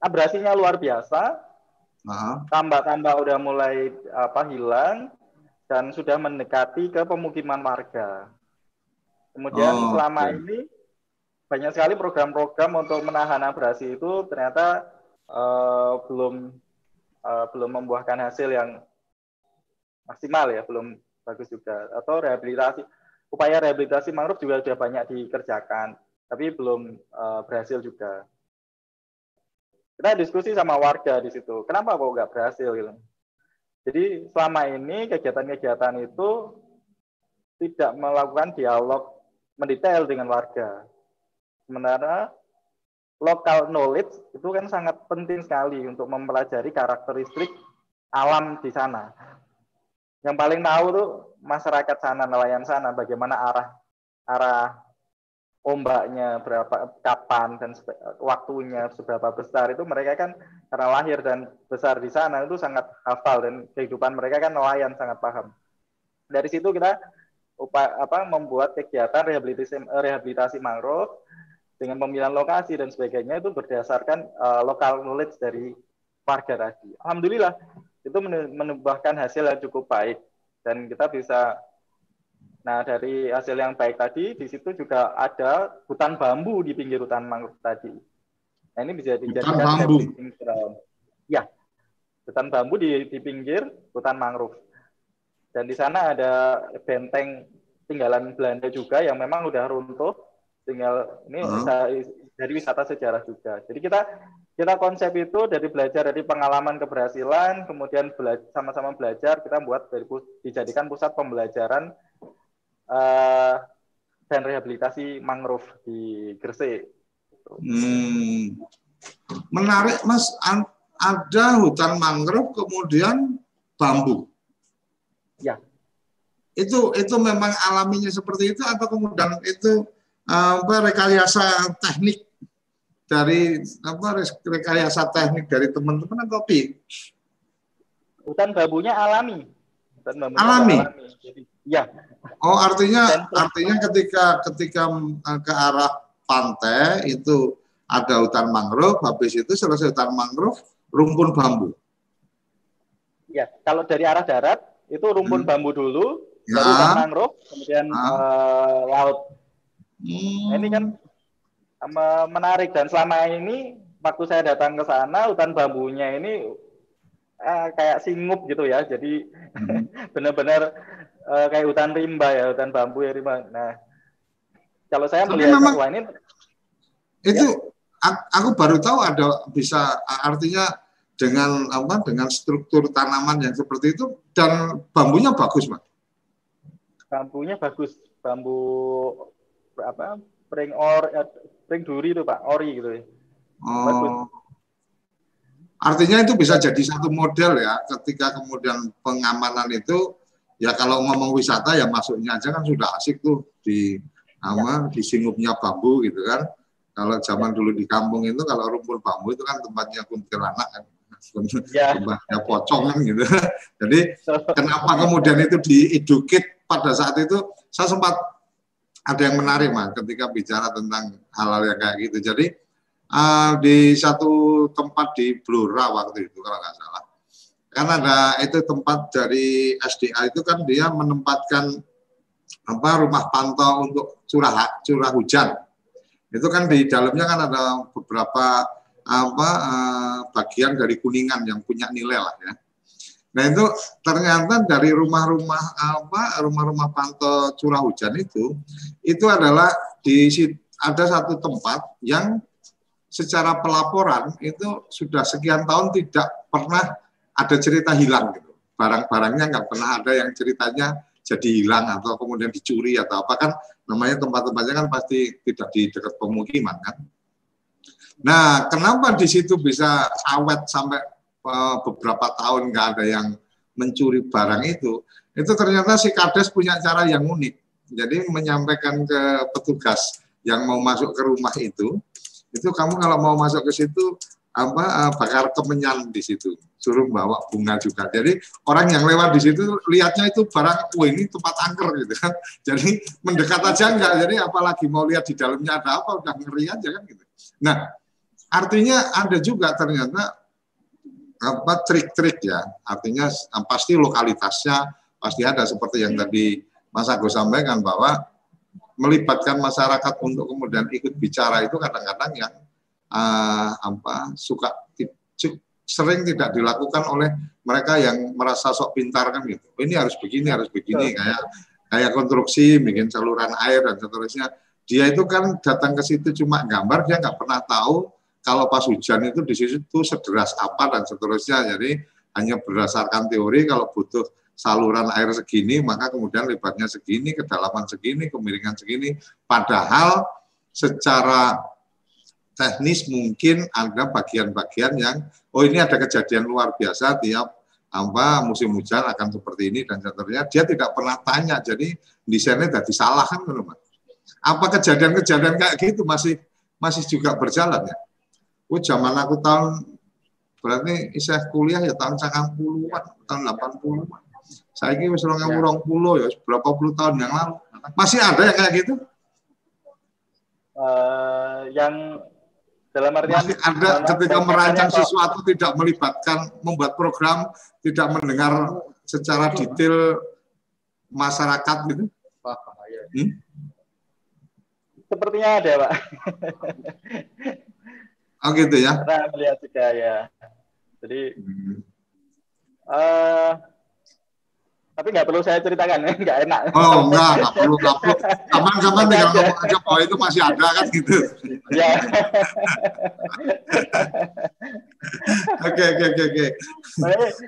abrasinya luar biasa. Tambak-tambak udah mulai apa hilang dan sudah mendekati ke pemukiman warga. Kemudian oh, selama okay. ini banyak sekali program-program untuk menahan abrasi itu ternyata uh, belum uh, belum membuahkan hasil yang maksimal ya, belum bagus juga. Atau rehabilitasi upaya rehabilitasi mangrove juga sudah banyak dikerjakan, tapi belum uh, berhasil juga. Kita diskusi sama warga di situ, kenapa kok nggak berhasil gitu? Jadi selama ini kegiatan-kegiatan itu tidak melakukan dialog mendetail dengan warga. Sementara local knowledge itu kan sangat penting sekali untuk mempelajari karakteristik alam di sana. Yang paling tahu tuh masyarakat sana, nelayan sana, bagaimana arah arah ombaknya berapa kapan dan waktunya seberapa besar itu mereka kan karena lahir dan besar di sana itu sangat hafal dan kehidupan mereka kan nelayan sangat paham. Dari situ kita upaya apa membuat kegiatan rehabilitasi rehabilitasi mangrove dengan pemilihan lokasi dan sebagainya itu berdasarkan uh, local knowledge dari warga tadi. Alhamdulillah itu menambahkan hasil yang cukup baik dan kita bisa Nah, dari hasil yang baik tadi, di situ juga ada hutan bambu di pinggir hutan mangrove tadi. Nah, ini bisa dijadikan ground. Ya, hutan bambu di, di pinggir hutan mangrove. Dan di sana ada benteng tinggalan Belanda juga yang memang udah runtuh. Tinggal ini hmm. dari wisata sejarah juga. Jadi kita kita konsep itu dari belajar dari pengalaman keberhasilan, kemudian sama-sama belajar kita buat dari dijadikan pusat pembelajaran uh, dan rehabilitasi mangrove di Gresik. Hmm. Menarik, Mas. Ada hutan mangrove, kemudian bambu. Ya. Itu itu memang alaminya seperti itu atau kemudian itu apa rekayasa teknik dari apa rekayasa teknik dari teman-teman atau pi? Hutan bambunya alami. Hutan bambunya alami. alami. Jadi, ya, Oh, artinya artinya ketika ketika eh, ke arah pantai itu ada hutan mangrove, habis itu selesai hutan mangrove, rumpun bambu. Ya, kalau dari arah darat itu rumpun hmm. bambu dulu, ya. baru hutan mangrove, kemudian uh, laut. Hmm. Nah, ini kan menarik dan selama ini waktu saya datang ke sana hutan bambunya ini uh, kayak singup gitu ya, jadi hmm. [LAUGHS] benar-benar uh, kayak hutan rimba ya, hutan bambu ya rimba. Nah, kalau saya Tapi melihat memang, ini itu ya. aku baru tahu ada bisa artinya dengan apa dengan struktur tanaman yang seperti itu dan bambunya bagus, Pak. Bambunya bagus, bambu apa? Pring or eh, pring duri itu, Pak, ori gitu ya. Oh. Bagus. Artinya itu bisa jadi satu model ya ketika kemudian pengamanan itu ya kalau ngomong wisata ya masuknya aja kan sudah asik tuh di nama ya. di singupnya bambu gitu kan. Kalau zaman dulu di kampung itu kalau rumpun bambu itu kan tempatnya kuntilanak kan. Ya. Tempatnya pocong kan gitu. [LAUGHS] Jadi kenapa kemudian itu diedukit pada saat itu saya sempat ada yang menarik mas ketika bicara tentang hal-hal yang kayak gitu. Jadi uh, di satu tempat di Blora waktu itu kalau nggak salah kan ada itu tempat dari SDA itu kan dia menempatkan apa rumah pantau untuk curah curah hujan. Itu kan di dalamnya kan ada beberapa apa eh, bagian dari kuningan yang punya nilai lah ya. Nah itu ternyata dari rumah-rumah apa rumah-rumah pantau curah hujan itu itu adalah di ada satu tempat yang secara pelaporan itu sudah sekian tahun tidak pernah ada cerita hilang gitu. Barang-barangnya nggak pernah ada yang ceritanya jadi hilang atau kemudian dicuri atau apa kan namanya tempat-tempatnya kan pasti tidak di dekat pemukiman kan. Nah, kenapa di situ bisa awet sampai uh, beberapa tahun nggak ada yang mencuri barang itu? Itu ternyata si kades punya cara yang unik. Jadi menyampaikan ke petugas yang mau masuk ke rumah itu, itu kamu kalau mau masuk ke situ apa uh, bakar kemenyan di situ. Suruh bawa bunga juga. Jadi orang yang lewat di situ lihatnya itu barang wah ini tempat angker gitu kan. [LAUGHS] Jadi mendekat aja enggak jadi apalagi mau lihat di dalamnya ada apa udah ngeri aja kan gitu. Nah artinya ada juga ternyata apa trik-trik ya. Artinya eh, pasti lokalitasnya pasti ada seperti yang tadi Mas Agus sampaikan bahwa melibatkan masyarakat untuk kemudian ikut bicara itu kadang-kadang yang uh, apa suka sering tidak dilakukan oleh mereka yang merasa sok pintar kan gitu. Ini harus begini, harus begini kayak kayak konstruksi, bikin saluran air dan seterusnya. Dia itu kan datang ke situ cuma gambar, dia nggak pernah tahu kalau pas hujan itu di situ sederas apa dan seterusnya. Jadi hanya berdasarkan teori kalau butuh saluran air segini, maka kemudian lebarnya segini, kedalaman segini, kemiringan segini. Padahal secara teknis mungkin ada bagian-bagian yang oh ini ada kejadian luar biasa tiap apa musim hujan akan seperti ini dan seterusnya dia tidak pernah tanya jadi desainnya tidak disalahkan kan mas? Apa kejadian-kejadian kayak gitu masih masih juga berjalan ya? Oh zaman aku tahun berarti saya kuliah ya tahun 90-an tahun 80-an saya ini wis orang ya. puluh ya berapa puluh tahun yang lalu. Masih ada yang kayak gitu? Uh, yang dalam artian masih ada ketika merancang sesuatu tidak melibatkan membuat program tidak mendengar secara detail masyarakat gitu? Hmm? sepertinya ada pak. [LAUGHS] Oh gitu ya. Pernah melihat juga ya. Jadi hmm. uh, tapi nggak perlu saya ceritakan, [LAUGHS] nggak enak. Oh enggak, nggak perlu, nggak perlu. Kapan-kapan tinggal ngomong aja bahwa itu masih ada kan gitu. Ya. Oke oke oke oke.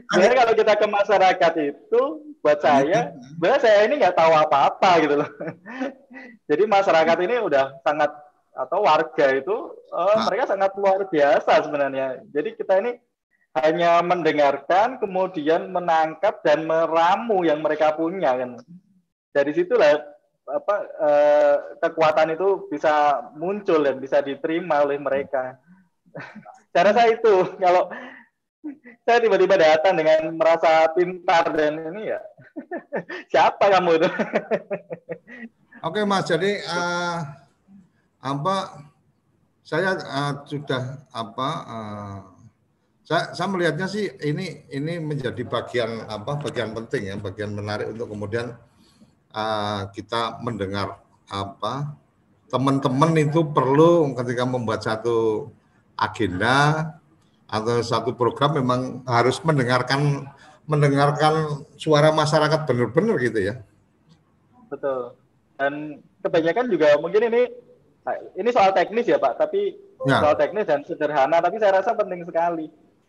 Sebenarnya kalau kita ke masyarakat itu, buat saya, sebenarnya saya ini nggak tahu apa-apa gitu loh. Jadi masyarakat ini udah sangat atau warga itu, uh, mereka sangat luar biasa sebenarnya. Jadi kita ini hanya mendengarkan, kemudian menangkap dan meramu yang mereka punya kan. Dari situlah apa eh, kekuatan itu bisa muncul dan bisa diterima oleh mereka. Cara saya itu kalau saya tiba-tiba datang dengan merasa pintar dan ini ya [LAUGHS] siapa kamu itu? Oke mas, jadi uh, apa saya uh, sudah apa uh, saya, saya melihatnya sih ini ini menjadi bagian apa bagian penting ya bagian menarik untuk kemudian uh, kita mendengar apa teman-teman itu perlu ketika membuat satu agenda atau satu program memang harus mendengarkan mendengarkan suara masyarakat benar-benar gitu ya. Betul. Dan kebanyakan juga mungkin ini ini soal teknis ya pak tapi ya. soal teknis dan sederhana tapi saya rasa penting sekali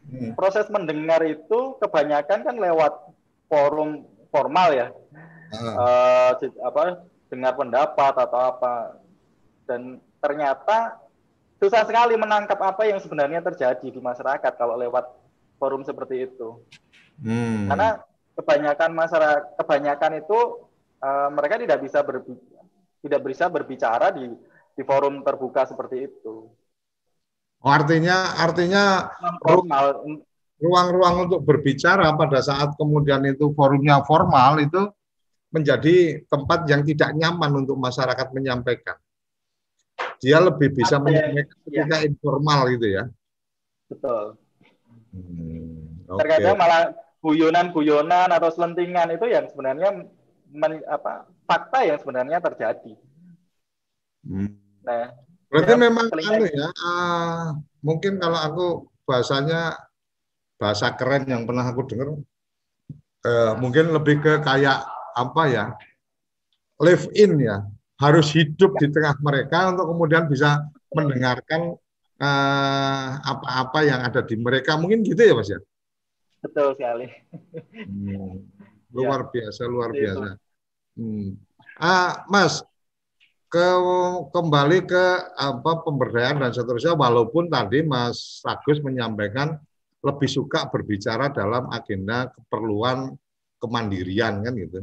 Hmm. Proses mendengar itu kebanyakan kan lewat forum formal ya, hmm. uh, apa dengar pendapat atau apa, dan ternyata susah sekali menangkap apa yang sebenarnya terjadi di masyarakat kalau lewat forum seperti itu. Hmm. Karena kebanyakan masyarakat, kebanyakan itu uh, mereka tidak bisa berbicara, tidak bisa berbicara di di forum terbuka seperti itu. Oh, artinya artinya ruang-ruang untuk berbicara pada saat kemudian itu forumnya formal itu menjadi tempat yang tidak nyaman untuk masyarakat menyampaikan. Dia lebih bisa Apa menyampaikan ya? ketika ya. informal gitu ya. Betul. Hmm, okay. Terkadang malah guyonan-guyonan atau selentingan itu yang sebenarnya men, apa fakta yang sebenarnya terjadi. Hmm. Nah, Berarti ya, memang anu ya, uh, mungkin kalau aku bahasanya bahasa keren yang pernah aku dengar, uh, mungkin lebih ke kayak apa ya, live in ya, harus hidup di tengah mereka untuk kemudian bisa mendengarkan eh, apa-apa uh, yang ada di mereka, mungkin gitu ya mas ya? Betul sekali. Hmm, [LAUGHS] luar ya. biasa, luar biasa. Hmm. Ah, mas, ke kembali ke apa pemberdayaan dan seterusnya walaupun tadi Mas Agus menyampaikan lebih suka berbicara dalam agenda keperluan kemandirian kan gitu.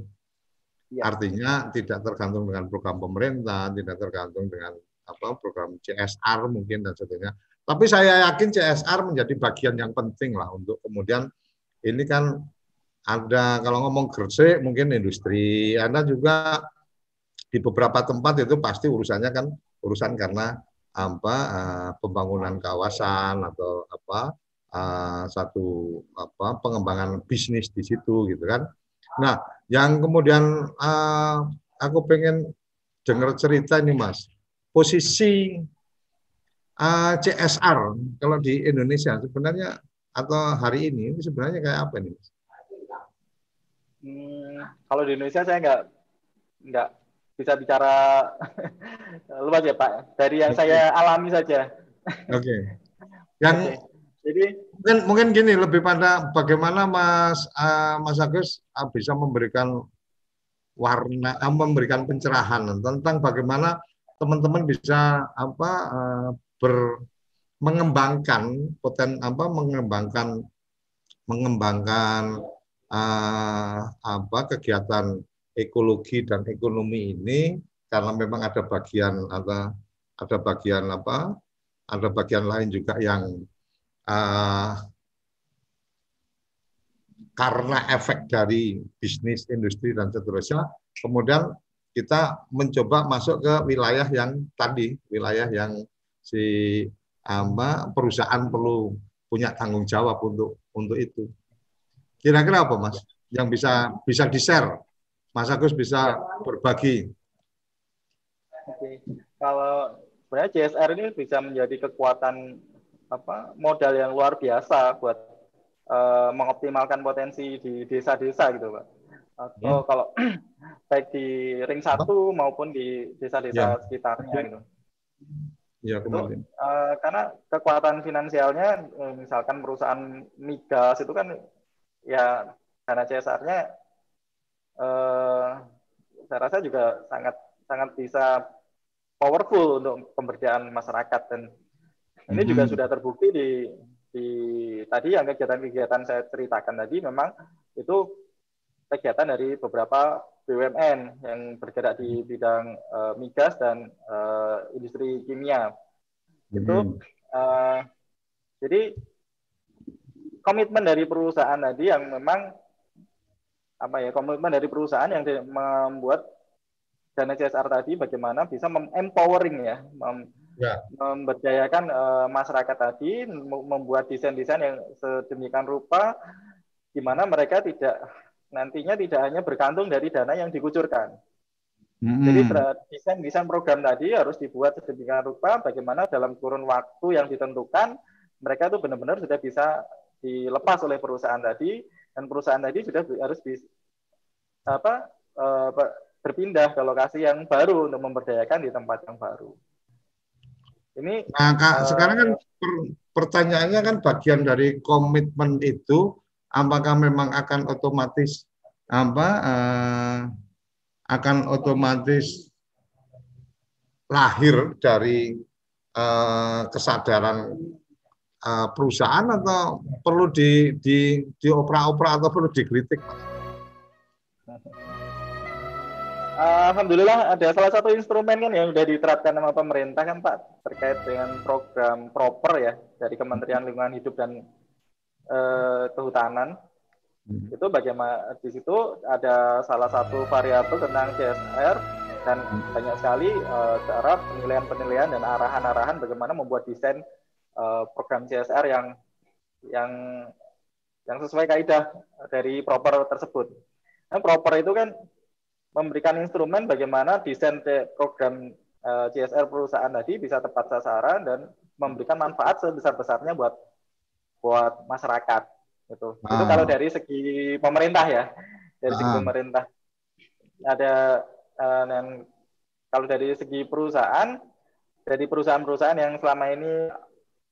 Ya. Artinya tidak tergantung dengan program pemerintah, tidak tergantung dengan apa program CSR mungkin dan seterusnya. Tapi saya yakin CSR menjadi bagian yang penting lah untuk kemudian ini kan ada kalau ngomong Gresik mungkin industri, ada juga di beberapa tempat itu pasti urusannya kan urusan karena apa uh, pembangunan kawasan atau apa uh, satu apa pengembangan bisnis di situ gitu kan. Nah, yang kemudian uh, aku pengen dengar cerita ini Mas. Posisi uh, CSR kalau di Indonesia sebenarnya atau hari ini ini sebenarnya kayak apa nih? Hmm, kalau di Indonesia saya nggak nggak bisa bicara [LAUGHS] luas ya Pak. Dari yang okay. saya alami saja. Oke. Okay. Yang okay. jadi mungkin mungkin gini lebih pada bagaimana Mas uh, Mas Agus uh, bisa memberikan warna uh, memberikan pencerahan tentang bagaimana teman-teman bisa apa uh, ber mengembangkan poten apa mengembangkan mengembangkan uh, apa kegiatan ekologi dan ekonomi ini karena memang ada bagian ada ada bagian apa ada bagian lain juga yang uh, karena efek dari bisnis industri dan seterusnya kemudian kita mencoba masuk ke wilayah yang tadi wilayah yang si apa perusahaan perlu punya tanggung jawab untuk untuk itu. Kira-kira apa Mas? Yang bisa bisa di-share. Mas Agus bisa berbagi. Oke. Kalau sebenarnya CSR ini bisa menjadi kekuatan apa modal yang luar biasa buat uh, mengoptimalkan potensi di desa-desa gitu, Pak. Atau hmm. kalau [CLEARS THROAT] baik di ring satu maupun di desa-desa ya. sekitarnya gitu. Ya, kembali. Itu, uh, karena kekuatan finansialnya, eh, misalkan perusahaan migas itu kan ya karena CSR-nya uh, saya rasa juga sangat sangat bisa powerful untuk pemberdayaan masyarakat dan ini juga hmm. sudah terbukti di di tadi yang kegiatan-kegiatan saya ceritakan tadi memang itu kegiatan dari beberapa BUMN yang bergerak di bidang uh, migas dan uh, industri kimia. Itu uh, jadi komitmen dari perusahaan tadi yang memang apa ya komitmen dari perusahaan yang membuat dana CSR tadi bagaimana bisa empowering ya, mem ya. memberdayakan uh, masyarakat tadi membuat desain-desain yang sedemikian rupa di mana mereka tidak nantinya tidak hanya bergantung dari dana yang dikucurkan. Hmm. Jadi desain-desain program tadi harus dibuat sedemikian rupa bagaimana dalam kurun waktu yang ditentukan mereka itu benar-benar sudah bisa dilepas oleh perusahaan tadi dan perusahaan tadi sudah harus di, apa uh, berpindah ke lokasi yang baru untuk memberdayakan di tempat yang baru. Ini nah, Kak, uh, sekarang kan per, pertanyaannya kan bagian dari komitmen itu apakah memang akan otomatis apa uh, akan otomatis lahir dari uh, kesadaran uh, perusahaan atau perlu di di diopera-opera atau perlu dikritik Alhamdulillah ada salah satu instrumen kan yang sudah diterapkan sama pemerintah kan Pak terkait dengan program proper ya dari Kementerian Lingkungan Hidup dan eh, Kehutanan. Hmm. Itu bagaimana di situ ada salah satu variabel tentang CSR dan hmm. banyak sekali eh, cara penilaian-penilaian dan arahan-arahan bagaimana membuat desain eh, program CSR yang yang yang sesuai kaidah dari proper tersebut. Nah, proper itu kan memberikan instrumen bagaimana desain program uh, eh, CSR perusahaan tadi bisa tepat sasaran dan memberikan manfaat sebesar-besarnya buat buat masyarakat gitu. Ah. Itu kalau dari segi pemerintah ya. Dari ah. segi pemerintah ada uh, dan kalau dari segi perusahaan dari perusahaan-perusahaan yang selama ini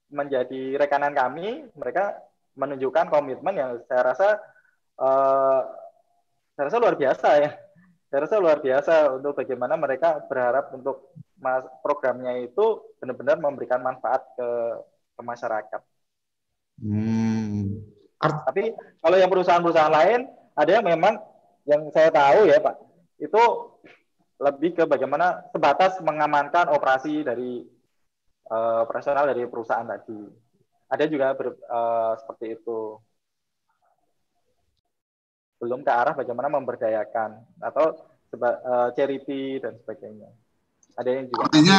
menjadi rekanan kami, mereka menunjukkan komitmen yang saya rasa uh, saya rasa luar biasa ya saya rasa luar biasa untuk bagaimana mereka berharap untuk mas, programnya itu benar-benar memberikan manfaat ke, ke masyarakat. Hmm. Tapi kalau yang perusahaan-perusahaan lain ada yang memang yang saya tahu ya Pak itu lebih ke bagaimana sebatas mengamankan operasi dari uh, operasional dari perusahaan tadi. Ada juga ber, uh, seperti itu belum ke arah bagaimana memberdayakan atau seba, uh, charity dan sebagainya. Ada yang juga artinya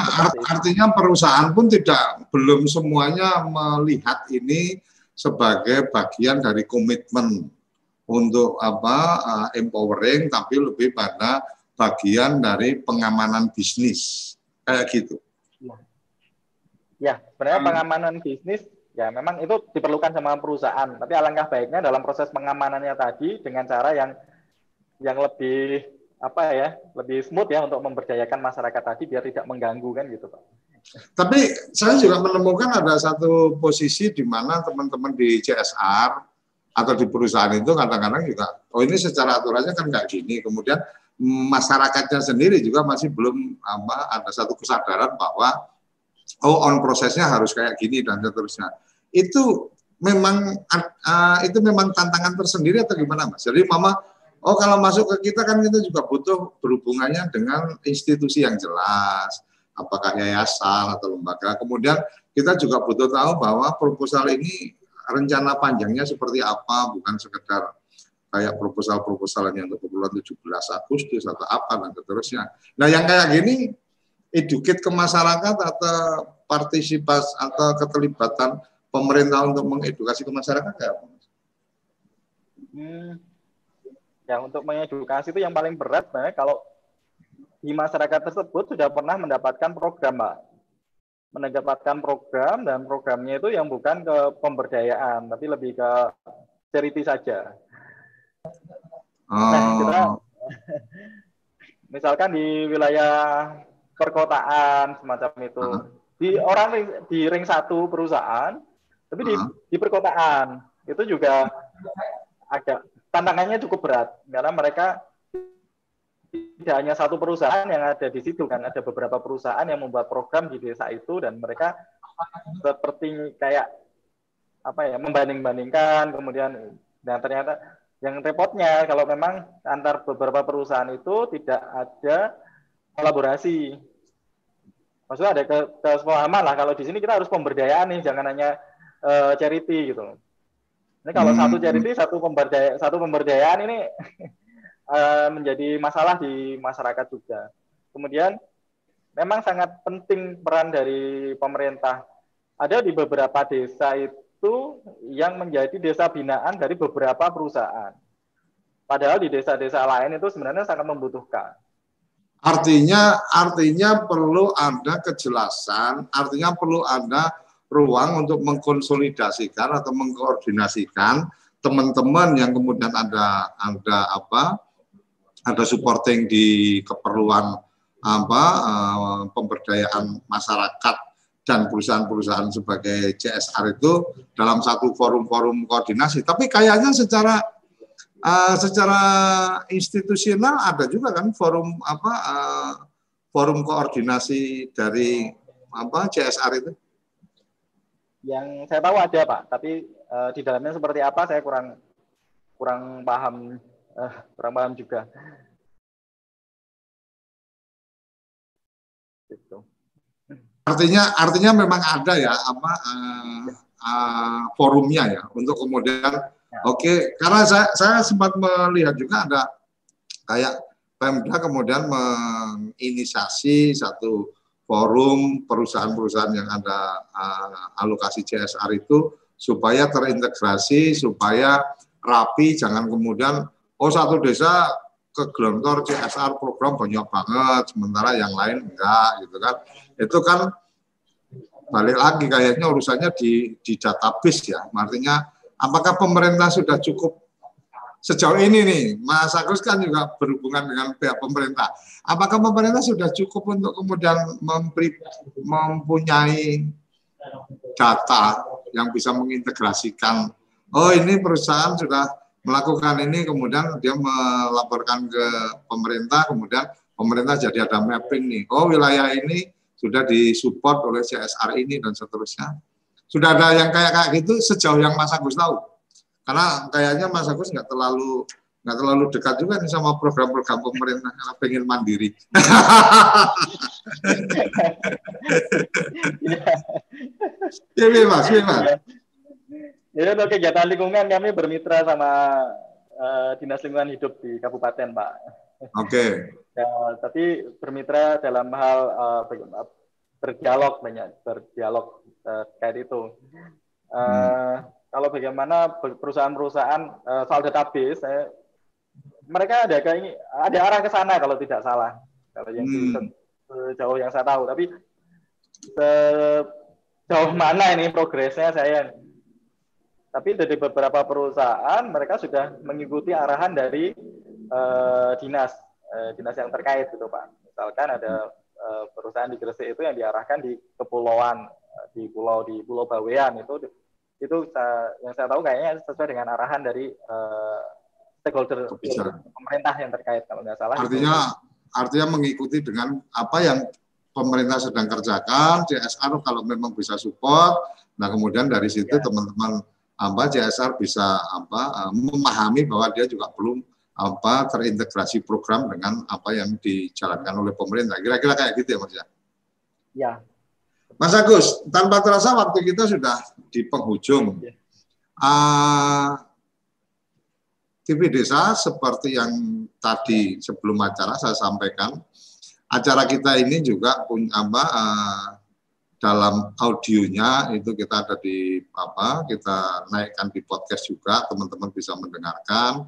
artinya perusahaan pun tidak belum semuanya melihat ini sebagai bagian dari komitmen untuk apa uh, empowering tapi lebih pada bagian dari pengamanan bisnis kayak gitu. Ya, ya sebenarnya hmm. pengamanan bisnis ya memang itu diperlukan sama perusahaan tapi alangkah baiknya dalam proses pengamanannya tadi dengan cara yang yang lebih apa ya lebih smooth ya untuk memberdayakan masyarakat tadi biar tidak mengganggu kan gitu pak. Tapi saya juga menemukan ada satu posisi di mana teman-teman di CSR atau di perusahaan itu kadang-kadang juga oh ini secara aturannya kan nggak gini kemudian masyarakatnya sendiri juga masih belum apa ada satu kesadaran bahwa oh on prosesnya harus kayak gini dan seterusnya itu memang uh, itu memang tantangan tersendiri atau gimana mas? Jadi mama, oh kalau masuk ke kita kan kita juga butuh berhubungannya dengan institusi yang jelas, apakah yayasan atau lembaga. Kemudian kita juga butuh tahu bahwa proposal ini rencana panjangnya seperti apa, bukan sekedar kayak proposal-proposal yang untuk keperluan 17 Agustus atau apa dan seterusnya. Nah yang kayak gini, educate ke masyarakat atau partisipasi atau keterlibatan pemerintah untuk mengedukasi ke masyarakat ya? Hmm, ya untuk mengedukasi itu yang paling berat sebenarnya kalau di masyarakat tersebut sudah pernah mendapatkan program, Pak. Mendapatkan program dan programnya itu yang bukan ke pemberdayaan, tapi lebih ke charity saja. Oh. Nah, kita [LAUGHS] misalkan di wilayah perkotaan semacam itu, uh. di orang di ring satu perusahaan, tapi di, uh. di perkotaan itu juga agak tantangannya cukup berat karena mereka tidak hanya satu perusahaan yang ada di situ kan ada beberapa perusahaan yang membuat program di desa itu dan mereka seperti kayak apa ya membanding-bandingkan kemudian dan ternyata yang repotnya kalau memang antar beberapa perusahaan itu tidak ada kolaborasi maksudnya ada kesepahaman lah kalau di sini kita harus pemberdayaan nih jangan hanya uh, charity gitu ini kalau hmm. satu charity satu pemberdaya satu pemberdayaan ini uh, [LAUGHS] menjadi masalah di masyarakat juga. Kemudian memang sangat penting peran dari pemerintah. Ada di beberapa desa itu yang menjadi desa binaan dari beberapa perusahaan. Padahal di desa-desa lain itu sebenarnya sangat membutuhkan. Artinya artinya perlu ada kejelasan, artinya perlu ada ruang untuk mengkonsolidasikan atau mengkoordinasikan teman-teman yang kemudian ada ada apa ada supporting di keperluan apa uh, pemberdayaan masyarakat dan perusahaan-perusahaan sebagai CSR itu dalam satu forum-forum koordinasi. Tapi kayaknya secara uh, secara institusional ada juga kan forum apa uh, forum koordinasi dari apa CSR itu? Yang saya tahu ada Pak, tapi uh, di dalamnya seperti apa saya kurang kurang paham uh, kurang paham juga. Gitu. Artinya artinya memang ada ya apa uh, uh, forumnya ya untuk kemudian ya. oke okay, karena saya saya sempat melihat juga ada kayak Pemda kemudian menginisiasi satu forum perusahaan-perusahaan yang ada uh, alokasi CSR itu supaya terintegrasi supaya rapi jangan kemudian oh satu desa ke gelontor CSR program banyak banget sementara yang lain enggak gitu kan itu kan balik lagi kayaknya urusannya di di database ya. Artinya apakah pemerintah sudah cukup sejauh ini nih? Mas Agus kan juga berhubungan dengan pihak pemerintah. Apakah pemerintah sudah cukup untuk kemudian memberi, mempunyai data yang bisa mengintegrasikan oh ini perusahaan sudah melakukan ini kemudian dia melaporkan ke pemerintah kemudian pemerintah jadi ada mapping nih. Oh wilayah ini sudah disupport oleh CSR ini dan seterusnya sudah ada yang kayak kayak gitu sejauh yang Mas Agus tahu karena kayaknya Mas Agus nggak terlalu nggak terlalu dekat juga nih sama program-program pemerintah karena pengen mandiri. [LAUGHS] Iya, iya mas, iya mas. Jadi untuk kegiatan lingkungan kami bermitra sama uh, dinas lingkungan hidup di kabupaten, Pak. Oke. Okay. ya, tapi bermitra dalam hal uh, berdialog banyak berdialog uh, terkait itu. Uh, hmm. Kalau bagaimana perusahaan-perusahaan uh, soal database, saya, mereka ada kayak ada arah ke sana kalau tidak salah. Kalau yang hmm. sejauh yang saya tahu, tapi sejauh mana ini progresnya saya tapi dari beberapa perusahaan mereka sudah mengikuti arahan dari uh, dinas uh, dinas yang terkait gitu Pak. Misalkan ada uh, perusahaan di Gresik itu yang diarahkan di kepulauan di pulau di Pulau Bawean itu itu uh, yang saya tahu kayaknya sesuai dengan arahan dari uh, stakeholder Bisa. pemerintah yang terkait kalau nggak salah. Artinya itu. artinya mengikuti dengan apa yang pemerintah sedang kerjakan, CSR kalau memang bisa support, nah kemudian dari situ ya. teman-teman ya apa CSR bisa apa memahami bahwa dia juga belum apa terintegrasi program dengan apa yang dijalankan oleh pemerintah. Kira-kira kayak gitu ya Mas ya? Ya. Mas Agus, tanpa terasa waktu kita sudah di penghujung. Ya. Uh, TV Desa seperti yang tadi sebelum acara saya sampaikan, acara kita ini juga punya apa uh, dalam audionya itu kita ada di apa kita naikkan di podcast juga teman-teman bisa mendengarkan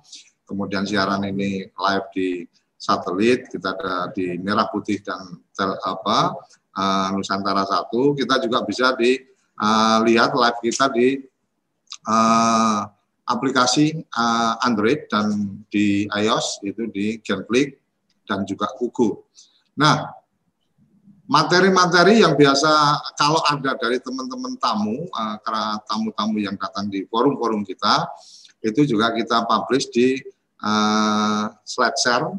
kemudian siaran ini live di satelit kita ada di merah putih dan tel, apa uh, Nusantara satu kita juga bisa di uh, lihat live kita di uh, aplikasi uh, Android dan di iOS itu di GenClick dan juga Google. Nah, materi-materi yang biasa kalau ada dari teman-teman tamu, uh, tamu-tamu yang datang di forum-forum kita, itu juga kita publish di uh, SlideShare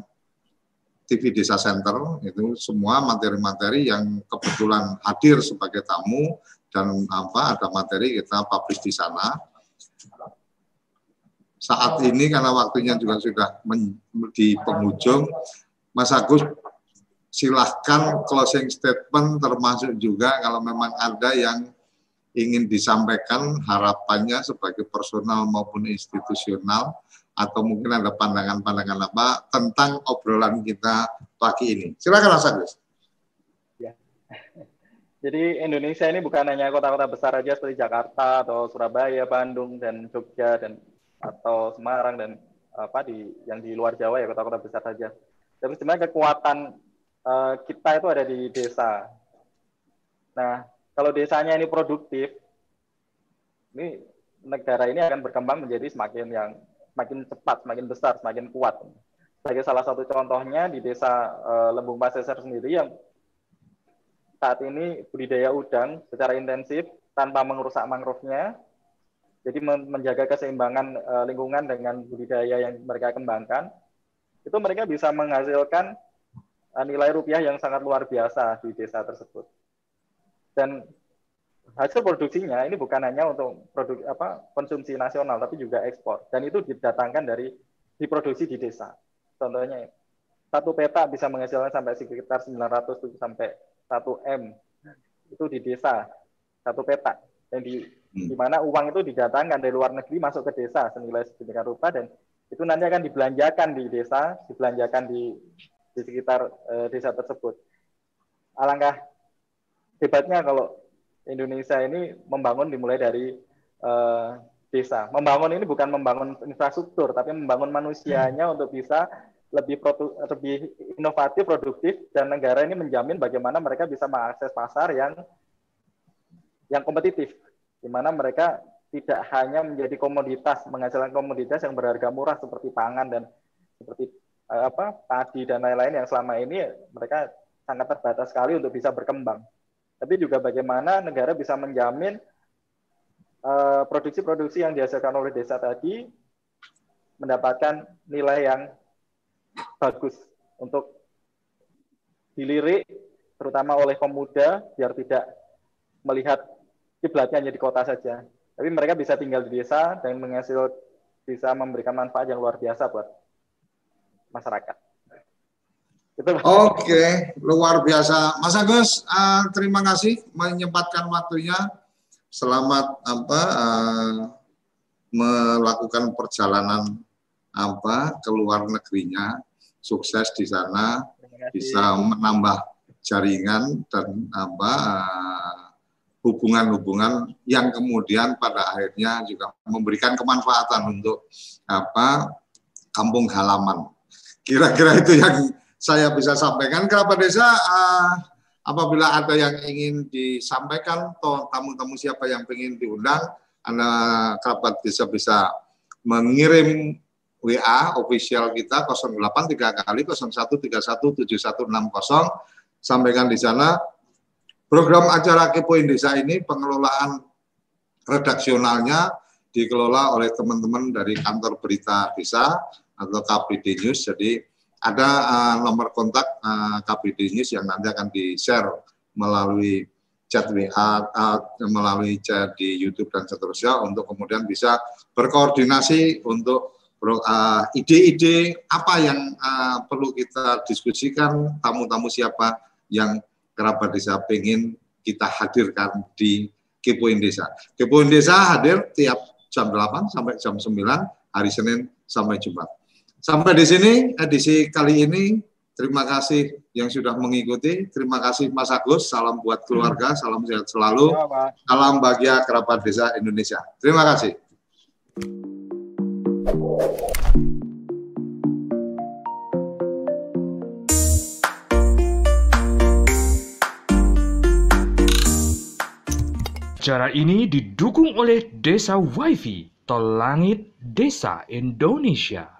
TV Desa Center itu semua materi-materi yang kebetulan hadir sebagai tamu dan apa ada materi kita publish di sana. Saat ini karena waktunya juga sudah men, di penghujung, Mas Agus silahkan closing statement termasuk juga kalau memang ada yang ingin disampaikan harapannya sebagai personal maupun institusional atau mungkin ada pandangan-pandangan apa tentang obrolan kita pagi ini. Silakan Mas Agus. Ya. [LAUGHS] Jadi Indonesia ini bukan hanya kota-kota besar aja seperti Jakarta atau Surabaya, Bandung dan Jogja dan atau Semarang dan apa di yang di luar Jawa ya kota-kota besar saja. Tapi sebenarnya kekuatan uh, kita itu ada di desa. Nah, kalau desanya ini produktif, ini negara ini akan berkembang menjadi semakin yang semakin cepat, semakin besar, semakin kuat. Sebagai salah satu contohnya di desa uh, Lembung Pasesar sendiri yang saat ini budidaya udang secara intensif tanpa merusak mangrove-nya, jadi menjaga keseimbangan uh, lingkungan dengan budidaya yang mereka kembangkan, itu mereka bisa menghasilkan Eh, nilai rupiah yang sangat luar biasa di desa tersebut. Dan hasil produksinya ini bukan hanya untuk produk apa konsumsi nasional tapi juga ekspor dan itu didatangkan dari diproduksi di desa. Contohnya satu peta bisa menghasilkan sampai sekitar 900 sampai 1 M itu di desa satu peta dan di hmm. di mana uang itu didatangkan dari luar negeri masuk ke desa senilai sedemikian rupa dan itu nanti akan dibelanjakan di desa, dibelanjakan di di sekitar uh, desa tersebut. Alangkah hebatnya kalau Indonesia ini membangun dimulai dari uh, desa. Membangun ini bukan membangun infrastruktur, tapi membangun manusianya hmm. untuk bisa lebih produ, lebih inovatif, produktif, dan negara ini menjamin bagaimana mereka bisa mengakses pasar yang yang kompetitif, di mana mereka tidak hanya menjadi komoditas, menghasilkan komoditas yang berharga murah seperti pangan dan seperti Eh, apa padi dan lain-lain yang selama ini mereka sangat terbatas sekali untuk bisa berkembang. Tapi juga bagaimana negara bisa menjamin eh, produksi-produksi yang dihasilkan oleh desa tadi mendapatkan nilai yang bagus untuk dilirik terutama oleh pemuda biar tidak melihat kiblatnya hanya di kota saja. Tapi mereka bisa tinggal di desa dan menghasil bisa memberikan manfaat yang luar biasa buat masyarakat. Oke, okay, luar biasa, Mas Agus. Uh, terima kasih menyempatkan waktunya. Selamat apa uh, melakukan perjalanan apa ke luar negerinya, sukses di sana, bisa menambah jaringan dan apa uh, hubungan-hubungan yang kemudian pada akhirnya juga memberikan kemanfaatan untuk apa kampung halaman. Kira-kira itu yang saya bisa sampaikan. Kerabat desa, uh, apabila ada yang ingin disampaikan, atau tamu-tamu siapa yang ingin diundang, Anda kerabat desa bisa mengirim WA official kita 083 kali 01317160 sampaikan di sana program acara Kepoin Desa ini pengelolaan redaksionalnya dikelola oleh teman-teman dari kantor berita desa atau KPD News. Jadi ada uh, nomor kontak uh, eh, KPD News yang nanti akan di-share melalui chat WA, uh, melalui chat di YouTube dan seterusnya untuk kemudian bisa berkoordinasi untuk ide-ide uh, apa yang uh, perlu kita diskusikan, tamu-tamu siapa yang kerabat desa pengen kita hadirkan di Kepoin Desa. Kepoin Desa hadir tiap jam 8 sampai jam 9 hari Senin sampai Jumat. Sampai di sini edisi kali ini Terima kasih yang sudah mengikuti. Terima kasih Mas Agus. Salam buat keluarga. Salam sehat selalu. Salam bahagia kerabat desa Indonesia. Terima kasih. Cara ini didukung oleh Desa WiFi Tol Langit Desa Indonesia.